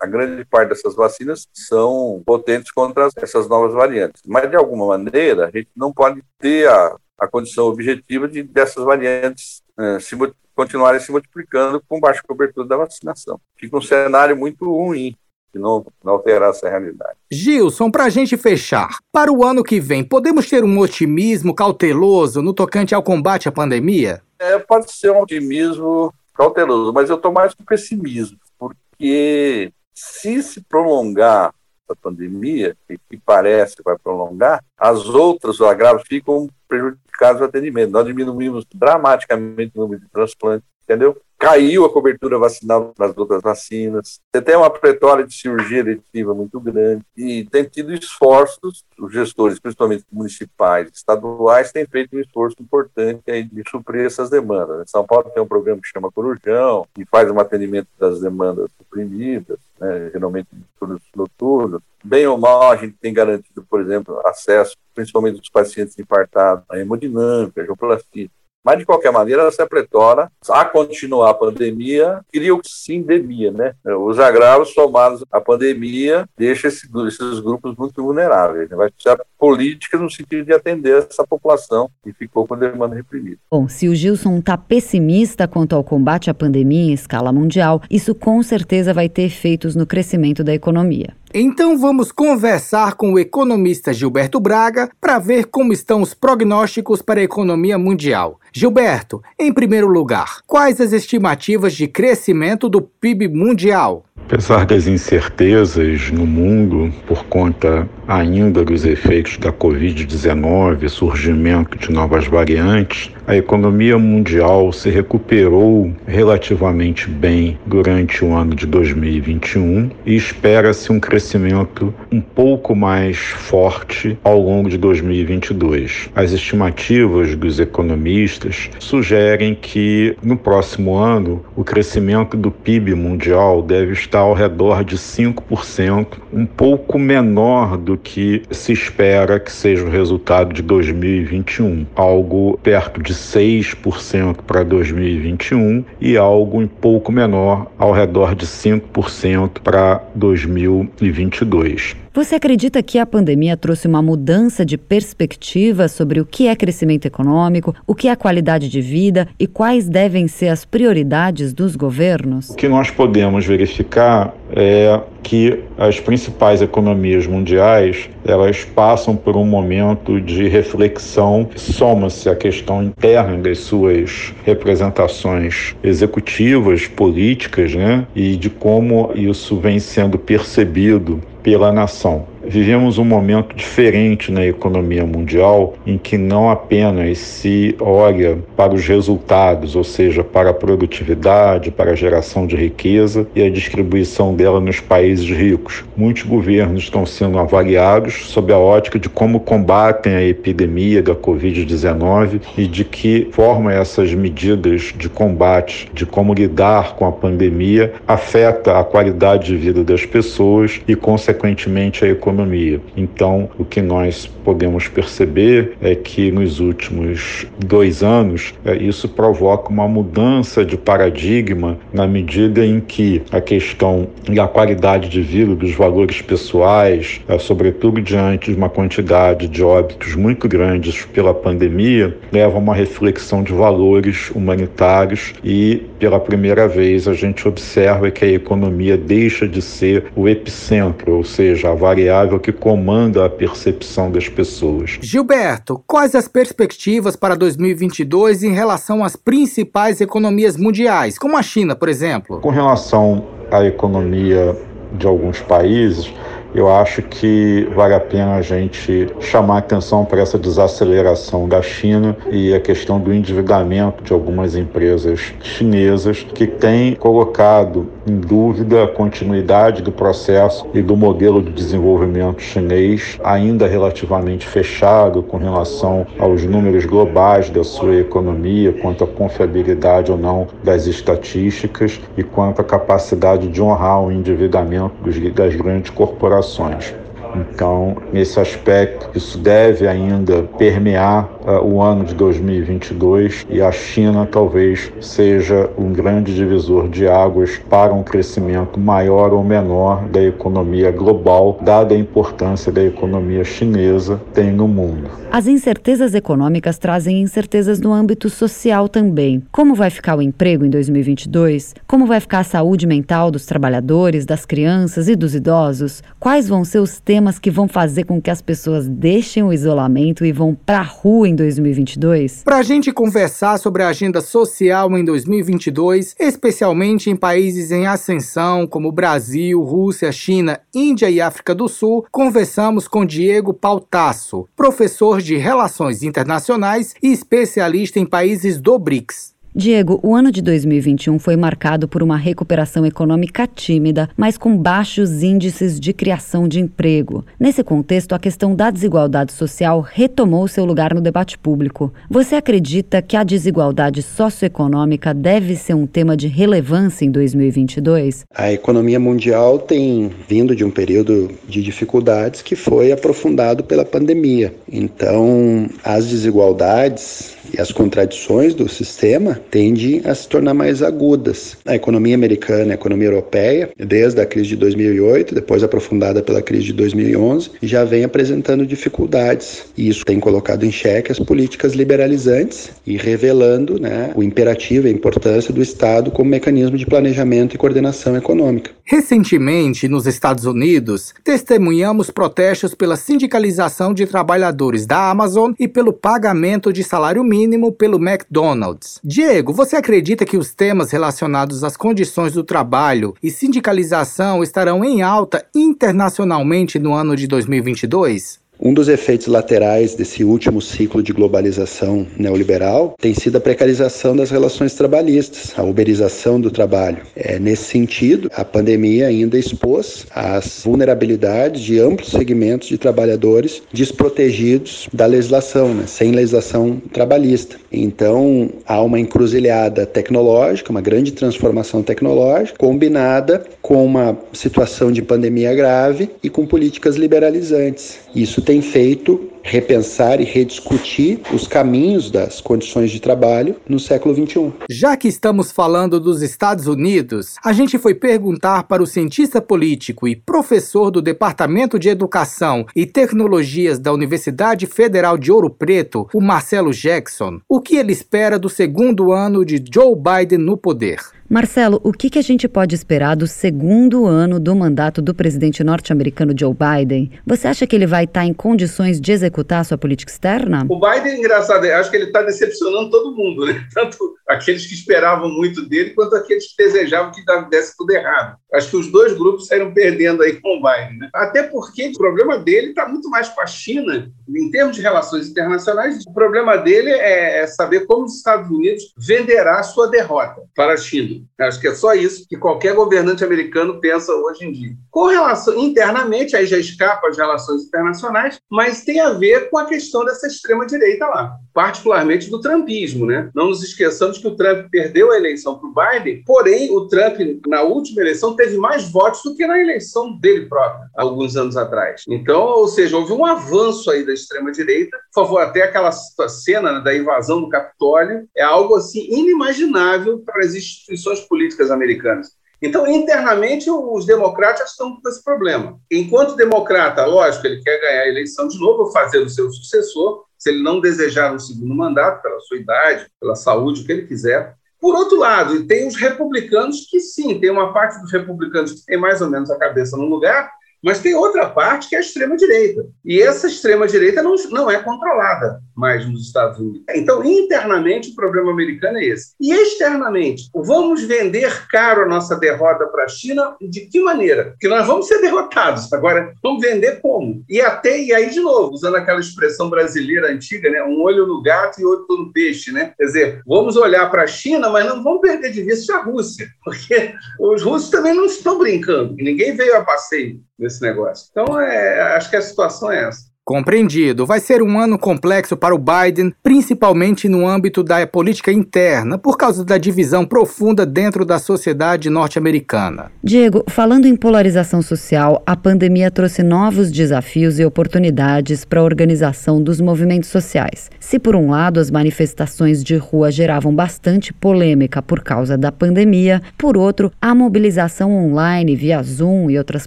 a grande parte dessas vacinas são potentes contra essas novas variantes. Mas, de alguma maneira, a gente não pode ter a, a condição objetiva de dessas variantes eh, se, continuarem se multiplicando com baixa cobertura da vacinação. Fica um cenário muito ruim que não, não alterar essa realidade. Gilson, para a gente fechar, para o ano que vem, podemos ter um otimismo cauteloso no tocante ao combate à pandemia? É, pode ser um otimismo cauteloso, mas eu estou mais com pessimismo, porque se se prolongar a pandemia, e que parece que vai prolongar, as outras agravos ficam prejudicados o atendimento. Nós diminuímos dramaticamente o número de transplantes, entendeu? caiu a cobertura vacinal das outras vacinas. Você tem uma pletória de cirurgia eletiva muito grande e tem tido esforços, os gestores, principalmente municipais, estaduais, têm feito um esforço importante de suprir essas demandas. Em São Paulo tem um programa que chama Corujão, que faz um atendimento das demandas suprimidas, né, geralmente turnos noturnos. Bem ou mal, a gente tem garantido, por exemplo, acesso, principalmente dos pacientes infartados, à hemodinâmica, à geoplastia. Mas, de qualquer maneira, essa pretora, a continuar a pandemia, cria o sindemia, né? Os agravos somados à pandemia deixam esse, esses grupos muito vulneráveis. Né? Vai precisar políticas no sentido de atender essa população que ficou com a demanda reprimida. Bom, se o Gilson está pessimista quanto ao combate à pandemia em escala mundial, isso com certeza vai ter efeitos no crescimento da economia. Então vamos conversar com o economista Gilberto Braga para ver como estão os prognósticos para a economia mundial. Gilberto, em primeiro lugar, quais as estimativas de crescimento do PIB mundial? Apesar das incertezas no mundo por conta ainda dos efeitos da Covid-19, surgimento de novas variantes, a economia mundial se recuperou relativamente bem durante o ano de 2021 e espera-se um crescimento um pouco mais forte ao longo de 2022. As estimativas dos economistas sugerem que no próximo ano o crescimento do PIB mundial deve estar ao redor de 5%, um pouco menor do que se espera que seja o resultado de 2021, algo perto de 6% para 2021 e algo um pouco menor, ao redor de 5% para 2022. Você acredita que a pandemia trouxe uma mudança de perspectiva sobre o que é crescimento econômico, o que é qualidade de vida e quais devem ser as prioridades dos governos? O que nós podemos verificar é que as principais economias mundiais elas passam por um momento de reflexão, soma-se a questão interna das suas representações executivas, políticas, né, e de como isso vem sendo percebido pela nação. Vivemos um momento diferente na economia mundial em que não apenas se olha para os resultados, ou seja, para a produtividade, para a geração de riqueza e a distribuição dela nos países ricos. Muitos governos estão sendo avaliados sob a ótica de como combatem a epidemia da Covid-19 e de que forma essas medidas de combate, de como lidar com a pandemia, afeta a qualidade de vida das pessoas e, consequentemente, a economia economia. Então, o que nós podemos perceber é que nos últimos dois anos é, isso provoca uma mudança de paradigma na medida em que a questão da qualidade de vida, dos valores pessoais, é, sobretudo diante de uma quantidade de óbitos muito grandes pela pandemia, leva a uma reflexão de valores humanitários e pela primeira vez a gente observa que a economia deixa de ser o epicentro, ou seja, a variável que comanda a percepção das pessoas. Gilberto, quais as perspectivas para 2022 em relação às principais economias mundiais, como a China, por exemplo? Com relação à economia de alguns países, eu acho que vale a pena a gente chamar atenção para essa desaceleração da China e a questão do endividamento de algumas empresas chinesas que têm colocado em dúvida a continuidade do processo e do modelo de desenvolvimento chinês, ainda relativamente fechado com relação aos números globais da sua economia, quanto à confiabilidade ou não das estatísticas e quanto à capacidade de honrar o endividamento das grandes corporações ações. Então, nesse aspecto, isso deve ainda permear o ano de 2022 e a China talvez seja um grande divisor de águas para um crescimento maior ou menor da economia global, dada a importância da economia chinesa tem no mundo. As incertezas econômicas trazem incertezas no âmbito social também. Como vai ficar o emprego em 2022? Como vai ficar a saúde mental dos trabalhadores, das crianças e dos idosos? Quais vão ser os temas temas que vão fazer com que as pessoas deixem o isolamento e vão para a rua em 2022? Para a gente conversar sobre a agenda social em 2022, especialmente em países em ascensão como Brasil, Rússia, China, Índia e África do Sul, conversamos com Diego Pautasso, professor de Relações Internacionais e especialista em países do BRICS. Diego, o ano de 2021 foi marcado por uma recuperação econômica tímida, mas com baixos índices de criação de emprego. Nesse contexto, a questão da desigualdade social retomou seu lugar no debate público. Você acredita que a desigualdade socioeconômica deve ser um tema de relevância em 2022? A economia mundial tem vindo de um período de dificuldades que foi aprofundado pela pandemia. Então, as desigualdades e as contradições do sistema tendem a se tornar mais agudas. A economia americana, a economia europeia, desde a crise de 2008, depois aprofundada pela crise de 2011, já vem apresentando dificuldades e isso tem colocado em xeque as políticas liberalizantes e revelando né, o imperativo e a importância do Estado como mecanismo de planejamento e coordenação econômica. Recentemente, nos Estados Unidos, testemunhamos protestos pela sindicalização de trabalhadores da Amazon e pelo pagamento de salário mínimo pelo McDonald's. Diego, você acredita que os temas relacionados às condições do trabalho e sindicalização estarão em alta internacionalmente no ano de 2022? Um dos efeitos laterais desse último ciclo de globalização neoliberal tem sido a precarização das relações trabalhistas, a uberização do trabalho. É, nesse sentido, a pandemia ainda expôs as vulnerabilidades de amplos segmentos de trabalhadores desprotegidos da legislação, né, sem legislação trabalhista. Então, há uma encruzilhada tecnológica, uma grande transformação tecnológica, combinada com uma situação de pandemia grave e com políticas liberalizantes. Isso tem feito repensar e rediscutir os caminhos das condições de trabalho no século XXI. Já que estamos falando dos Estados Unidos, a gente foi perguntar para o cientista político e professor do Departamento de Educação e Tecnologias da Universidade Federal de Ouro Preto, o Marcelo Jackson, o que ele espera do segundo ano de Joe Biden no poder. Marcelo, o que, que a gente pode esperar do segundo ano do mandato do presidente norte-americano Joe Biden? Você acha que ele vai estar em condições de executar a sua política externa? O Biden, engraçado, acho que ele está decepcionando todo mundo, né? Tanto aqueles que esperavam muito dele, quanto aqueles que desejavam que desse tudo errado. Acho que os dois grupos saíram perdendo aí com o Biden. Né? Até porque o problema dele está muito mais com a China, em termos de relações internacionais. O problema dele é saber como os Estados Unidos venderá sua derrota para a China. Acho que é só isso que qualquer governante americano pensa hoje em dia. Com relação internamente, aí já escapa as relações internacionais, mas tem a ver com a questão dessa extrema direita lá, particularmente do trumpismo, né? Não nos esqueçamos que o Trump perdeu a eleição para o Biden, porém o Trump na última eleição teve mais votos do que na eleição dele próprio, alguns anos atrás. Então, ou seja, houve um avanço aí da extrema direita. Por favor, até aquela cena da invasão do Capitólio é algo assim inimaginável para as instituições políticas americanas. Então, internamente, os democratas estão com esse problema. Enquanto democrata, lógico, ele quer ganhar a eleição de novo, fazer o seu sucessor, se ele não desejar um segundo mandato, pela sua idade, pela saúde, o que ele quiser. Por outro lado, tem os republicanos que, sim, tem uma parte dos republicanos que tem mais ou menos a cabeça no lugar, mas tem outra parte que é a extrema-direita. E essa extrema-direita não, não é controlada mais nos Estados Unidos. Então, internamente, o problema americano é esse. E externamente, vamos vender caro a nossa derrota para a China de que maneira? Porque nós vamos ser derrotados. Agora, vamos vender como? E até, e aí, de novo, usando aquela expressão brasileira antiga, né? um olho no gato e outro no peixe. Né? Quer dizer, vamos olhar para a China, mas não vamos perder de vista a Rússia, porque os russos também não estão brincando. Ninguém veio a passeio nesse negócio. Então, é, acho que a situação é essa. Compreendido. Vai ser um ano complexo para o Biden, principalmente no âmbito da política interna, por causa da divisão profunda dentro da sociedade norte-americana. Diego, falando em polarização social, a pandemia trouxe novos desafios e oportunidades para a organização dos movimentos sociais. Se, por um lado, as manifestações de rua geravam bastante polêmica por causa da pandemia, por outro, a mobilização online via Zoom e outras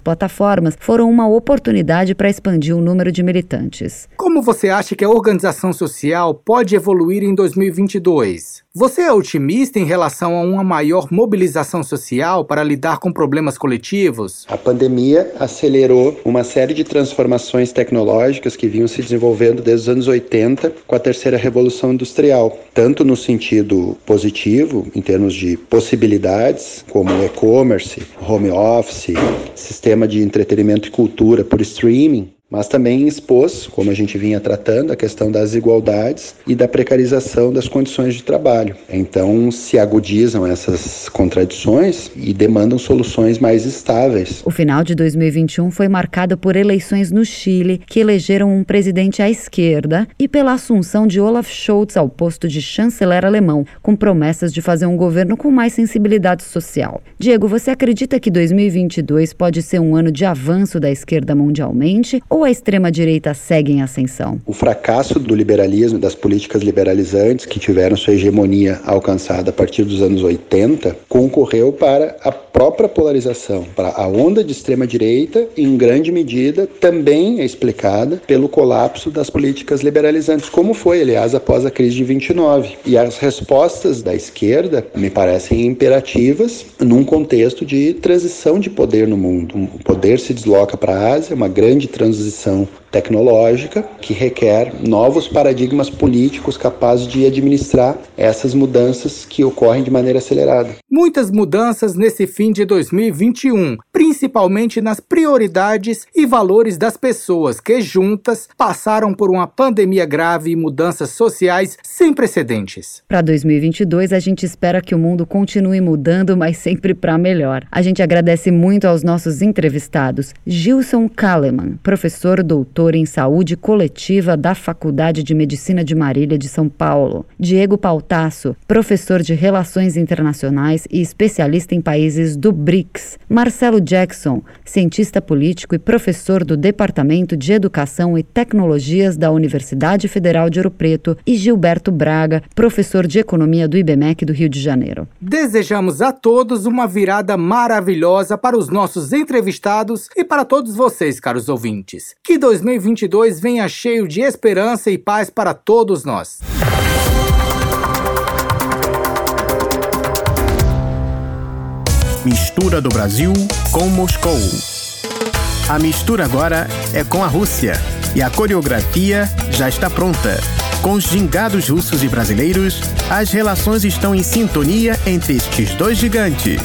plataformas foram uma oportunidade para expandir o número de militantes militantes. Como você acha que a organização social pode evoluir em 2022? Você é otimista em relação a uma maior mobilização social para lidar com problemas coletivos? A pandemia acelerou uma série de transformações tecnológicas que vinham se desenvolvendo desde os anos 80 com a terceira revolução industrial, tanto no sentido positivo, em termos de possibilidades, como e-commerce, home office, sistema de entretenimento e cultura por streaming, mas também expôs, como a gente vinha tratando, a questão das desigualdades e da precarização das condições de trabalho. Então, se agudizam essas contradições e demandam soluções mais estáveis. O final de 2021 foi marcado por eleições no Chile, que elegeram um presidente à esquerda, e pela assunção de Olaf Scholz ao posto de chanceler alemão, com promessas de fazer um governo com mais sensibilidade social. Diego, você acredita que 2022 pode ser um ano de avanço da esquerda mundialmente? Ou ou a extrema-direita segue em ascensão? O fracasso do liberalismo, das políticas liberalizantes que tiveram sua hegemonia alcançada a partir dos anos 80, concorreu para a própria polarização, para a onda de extrema-direita, em grande medida, também é explicada pelo colapso das políticas liberalizantes, como foi, aliás, após a crise de 29. E as respostas da esquerda me parecem imperativas num contexto de transição de poder no mundo. O poder se desloca para a Ásia, uma grande transição disposição tecnológica que requer novos paradigmas políticos capazes de administrar essas mudanças que ocorrem de maneira acelerada. Muitas mudanças nesse fim de 2021, principalmente nas prioridades e valores das pessoas que juntas passaram por uma pandemia grave e mudanças sociais sem precedentes. Para 2022, a gente espera que o mundo continue mudando, mas sempre para melhor. A gente agradece muito aos nossos entrevistados, Gilson Kaleman, professor doutor doutor em saúde coletiva da Faculdade de Medicina de Marília de São Paulo. Diego Pautasso, professor de Relações Internacionais e especialista em países do BRICS. Marcelo Jackson, cientista político e professor do Departamento de Educação e Tecnologias da Universidade Federal de Ouro Preto. E Gilberto Braga, professor de Economia do IBMEC do Rio de Janeiro. Desejamos a todos uma virada maravilhosa para os nossos entrevistados e para todos vocês, caros ouvintes. Que 2022 2022 venha cheio de esperança e paz para todos nós. Mistura do Brasil com Moscou. A mistura agora é com a Rússia e a coreografia já está pronta. Com os gingados russos e brasileiros, as relações estão em sintonia entre estes dois gigantes.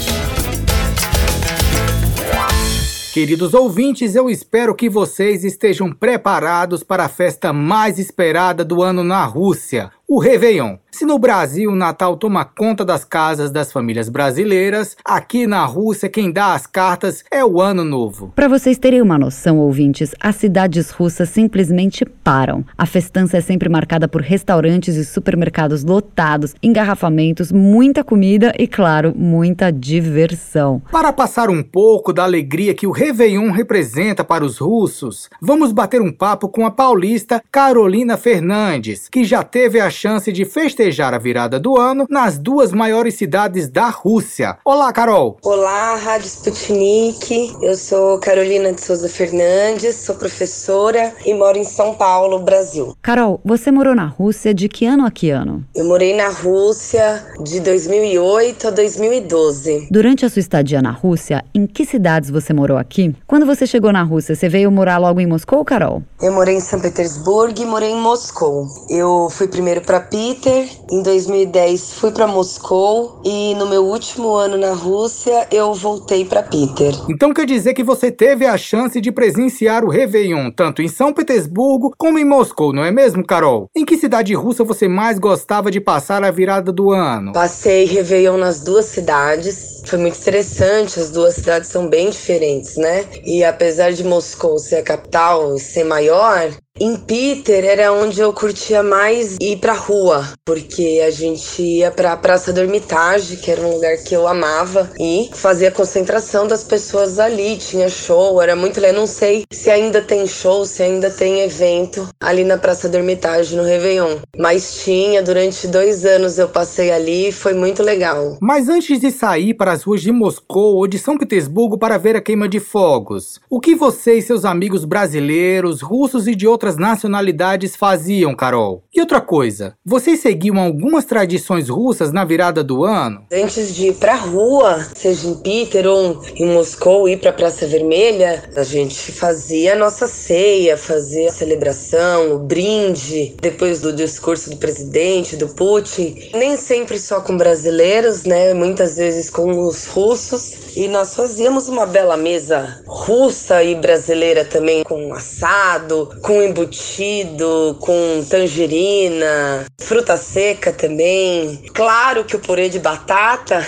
Queridos ouvintes, eu espero que vocês estejam preparados para a festa mais esperada do ano na Rússia, o Réveillon. Se no Brasil o Natal toma conta das casas das famílias brasileiras, aqui na Rússia quem dá as cartas é o Ano Novo. Para vocês terem uma noção, ouvintes, as cidades russas simplesmente param. A festança é sempre marcada por restaurantes e supermercados lotados, engarrafamentos, muita comida e, claro, muita diversão. Para passar um pouco da alegria que o Réveillon representa para os russos, vamos bater um papo com a paulista Carolina Fernandes, que já teve a chance de festejar a virada do ano nas duas maiores cidades da Rússia. Olá, Carol! Olá, Rádio Sputnik. Eu sou Carolina de Souza Fernandes, sou professora e moro em São Paulo, Brasil. Carol, você morou na Rússia de que ano a que ano? Eu morei na Rússia de 2008 a 2012. Durante a sua estadia na Rússia, em que cidades você morou aqui? Quando você chegou na Rússia, você veio morar logo em Moscou, Carol? Eu morei em São Petersburgo e morei em Moscou. Eu fui primeiro para Peter. Em 2010 fui para Moscou e no meu último ano na Rússia eu voltei para Peter. Então quer dizer que você teve a chance de presenciar o Réveillon tanto em São Petersburgo como em Moscou, não é mesmo, Carol? Em que cidade russa você mais gostava de passar a virada do ano? Passei Réveillon nas duas cidades. Foi muito interessante, as duas cidades são bem diferentes, né? E apesar de Moscou ser a capital e ser maior, em Peter era onde eu curtia mais ir pra rua, porque a gente ia pra Praça do Hermitage, que era um lugar que eu amava, e fazia concentração das pessoas ali, tinha show, era muito legal. Não sei se ainda tem show, se ainda tem evento ali na Praça do Hermitage, no Réveillon, mas tinha, durante dois anos eu passei ali e foi muito legal. Mas antes de sair para as ruas de Moscou ou de São Petersburgo para ver a queima de fogos, o que você e seus amigos brasileiros, russos e de outros outras nacionalidades faziam, Carol? E outra coisa, vocês seguiam algumas tradições russas na virada do ano? Antes de ir pra rua, seja em Peter ou em Moscou, ir pra Praça Vermelha, a gente fazia a nossa ceia, fazia a celebração, o brinde, depois do discurso do presidente, do Putin. Nem sempre só com brasileiros, né? Muitas vezes com os russos. E nós fazíamos uma bela mesa russa e brasileira também, com assado, com embutido com tangerina, fruta seca também. Claro que o purê de batata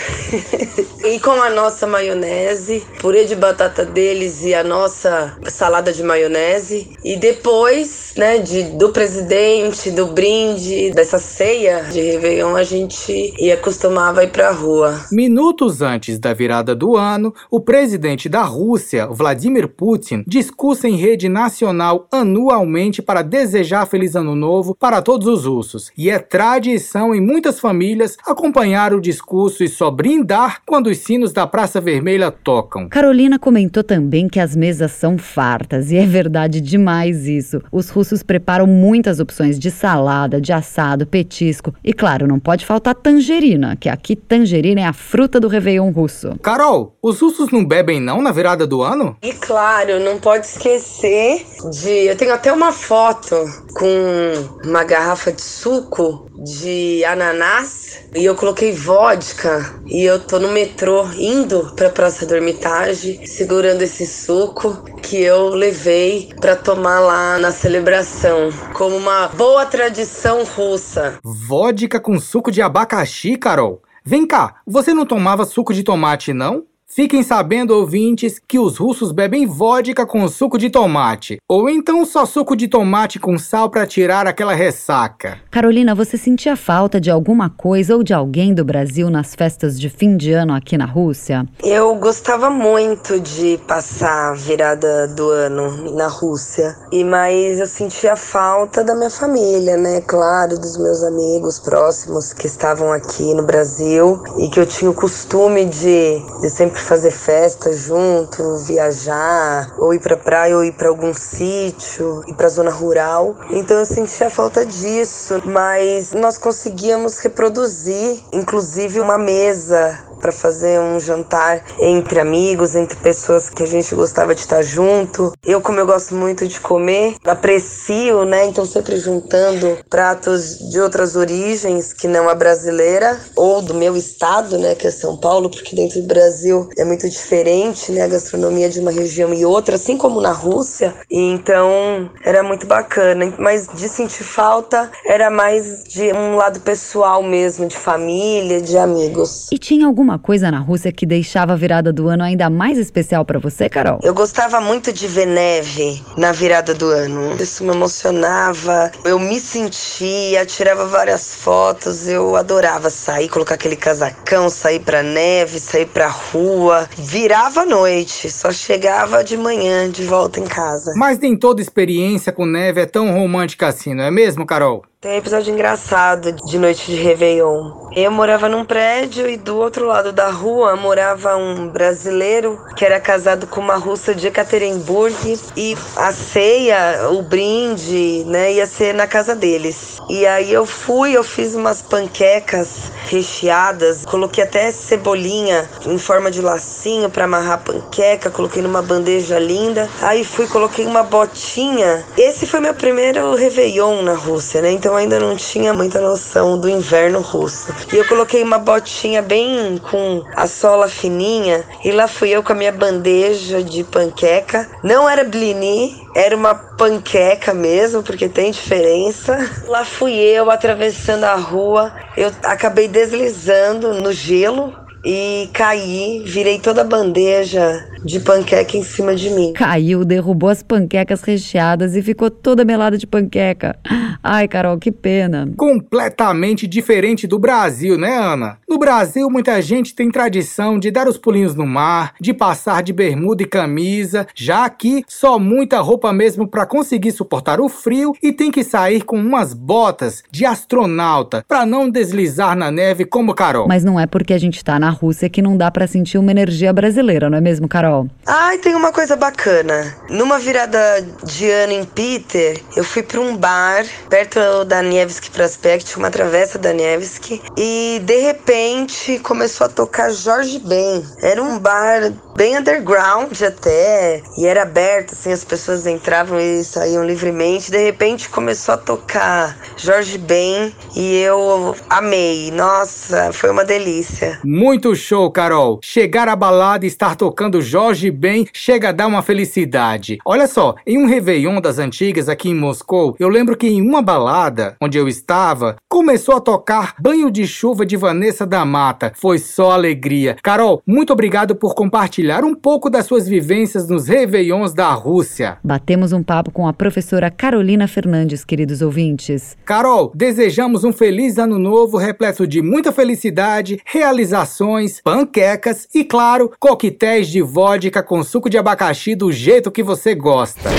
e com a nossa maionese, purê de batata deles e a nossa salada de maionese. E depois, né, de, do presidente, do brinde, dessa ceia de Réveillon, a gente ia costumava ir pra rua. Minutos antes da virada do ano, o presidente da Rússia, Vladimir Putin, discursa em rede nacional anualmente para desejar feliz ano novo para todos os russos. E é tradição em muitas famílias acompanhar o discurso e só brindar quando os sinos da Praça Vermelha tocam. Carolina comentou também que as mesas são fartas e é verdade demais isso. Os russos preparam muitas opções de salada, de assado, petisco e claro, não pode faltar tangerina, que aqui tangerina é a fruta do Réveillon russo. Carol, os russos não bebem não na virada do ano? E claro, não pode esquecer de. Eu tenho até uma foto com uma garrafa de suco de ananás e eu coloquei vodka e eu tô no metrô indo pra Praça do Hermitage segurando esse suco que eu levei para tomar lá na celebração, como uma boa tradição russa. Vodka com suco de abacaxi, Carol? Vem cá, você não tomava suco de tomate, não? Fiquem sabendo, ouvintes, que os russos bebem vodka com suco de tomate, ou então só suco de tomate com sal para tirar aquela ressaca. Carolina, você sentia falta de alguma coisa ou de alguém do Brasil nas festas de fim de ano aqui na Rússia? Eu gostava muito de passar a virada do ano na Rússia, e mas eu sentia falta da minha família, né? Claro, dos meus amigos próximos que estavam aqui no Brasil e que eu tinha o costume de, de sempre fazer festa junto, viajar, ou ir pra praia, ou ir para algum sítio, ir pra zona rural. Então eu sentia falta disso, mas nós conseguíamos reproduzir, inclusive uma mesa para fazer um jantar entre amigos, entre pessoas que a gente gostava de estar junto. Eu, como eu gosto muito de comer, aprecio, né? Então sempre juntando pratos de outras origens que não a brasileira ou do meu estado, né, que é São Paulo, porque dentro do Brasil é muito diferente, né, a gastronomia de uma região e outra, assim como na Rússia. E então era muito bacana, mas de sentir falta era mais de um lado pessoal mesmo, de família, de amigos. E tinha alguma alguma coisa na Rússia que deixava a virada do ano ainda mais especial para você, Carol? Eu gostava muito de ver neve na virada do ano. Isso me emocionava. Eu me sentia, tirava várias fotos. Eu adorava sair, colocar aquele casacão, sair pra neve, sair pra rua. Virava a noite, só chegava de manhã de volta em casa. Mas nem toda experiência com neve é tão romântica assim, não é mesmo, Carol? Tem um episódio engraçado de noite de Réveillon. Eu morava num prédio e do outro lado da rua morava um brasileiro que era casado com uma russa de Ekaterinburg e a ceia, o brinde, né, ia ser na casa deles. E aí eu fui, eu fiz umas panquecas recheadas, coloquei até cebolinha em forma de lacinho para amarrar a panqueca, coloquei numa bandeja linda. Aí fui, coloquei uma botinha. Esse foi meu primeiro Réveillon na Rússia, né? Então eu ainda não tinha muita noção do inverno russo. E eu coloquei uma botinha bem com a sola fininha e lá fui eu com a minha bandeja de panqueca. Não era blini, era uma panqueca mesmo, porque tem diferença. Lá fui eu atravessando a rua, eu acabei deslizando no gelo e caí, virei toda a bandeja de panqueca em cima de mim. Caiu, derrubou as panquecas recheadas e ficou toda melada de panqueca. Ai, Carol, que pena. Completamente diferente do Brasil, né, Ana? No Brasil, muita gente tem tradição de dar os pulinhos no mar, de passar de bermuda e camisa. Já aqui, só muita roupa mesmo para conseguir suportar o frio e tem que sair com umas botas de astronauta para não deslizar na neve como Carol. Mas não é porque a gente tá na Rússia que não dá para sentir uma energia brasileira, não é mesmo, Carol? Ai, tem uma coisa bacana. Numa virada de ano em Peter, eu fui para um bar perto da Nevsky Prospect, uma travessa da Nevsky, e de repente começou a tocar Jorge Ben. Era um bar bem underground até, e era aberto, assim, as pessoas entravam e saíam livremente. De repente começou a tocar Jorge Ben e eu amei. Nossa, foi uma delícia. Muito show, Carol. Chegar à balada e estar tocando Jorge Jorge Ben chega a dar uma felicidade. Olha só, em um Réveillon das antigas aqui em Moscou, eu lembro que em uma balada onde eu estava, começou a tocar Banho de Chuva de Vanessa da Mata. Foi só alegria. Carol, muito obrigado por compartilhar um pouco das suas vivências nos Réveillons da Rússia. Batemos um papo com a professora Carolina Fernandes, queridos ouvintes. Carol, desejamos um feliz ano novo repleto de muita felicidade, realizações, panquecas e, claro, coquetéis de vodka com suco de abacaxi do jeito que você gosta.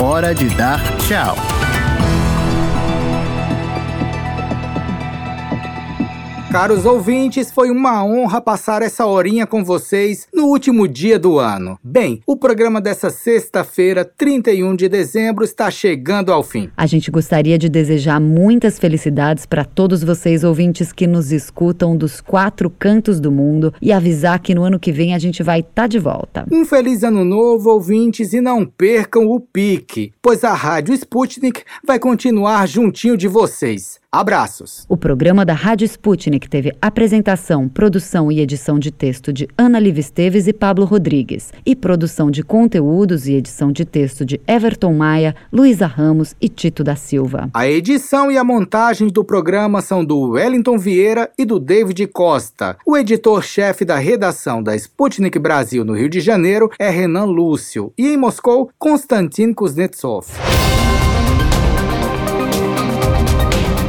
Hora de dar tchau. Caros ouvintes, foi uma honra passar essa horinha com vocês no último dia do ano. Bem, o programa dessa sexta-feira, 31 de dezembro, está chegando ao fim. A gente gostaria de desejar muitas felicidades para todos vocês ouvintes que nos escutam dos quatro cantos do mundo e avisar que no ano que vem a gente vai estar tá de volta. Um feliz ano novo, ouvintes, e não percam o pique, pois a Rádio Sputnik vai continuar juntinho de vocês. Abraços. O programa da Rádio Sputnik teve apresentação, produção e edição de texto de Ana Liv Esteves e Pablo Rodrigues, e produção de conteúdos e edição de texto de Everton Maia, Luísa Ramos e Tito da Silva. A edição e a montagem do programa são do Wellington Vieira e do David Costa. O editor-chefe da redação da Sputnik Brasil no Rio de Janeiro é Renan Lúcio e em Moscou, Konstantin Kuznetsov.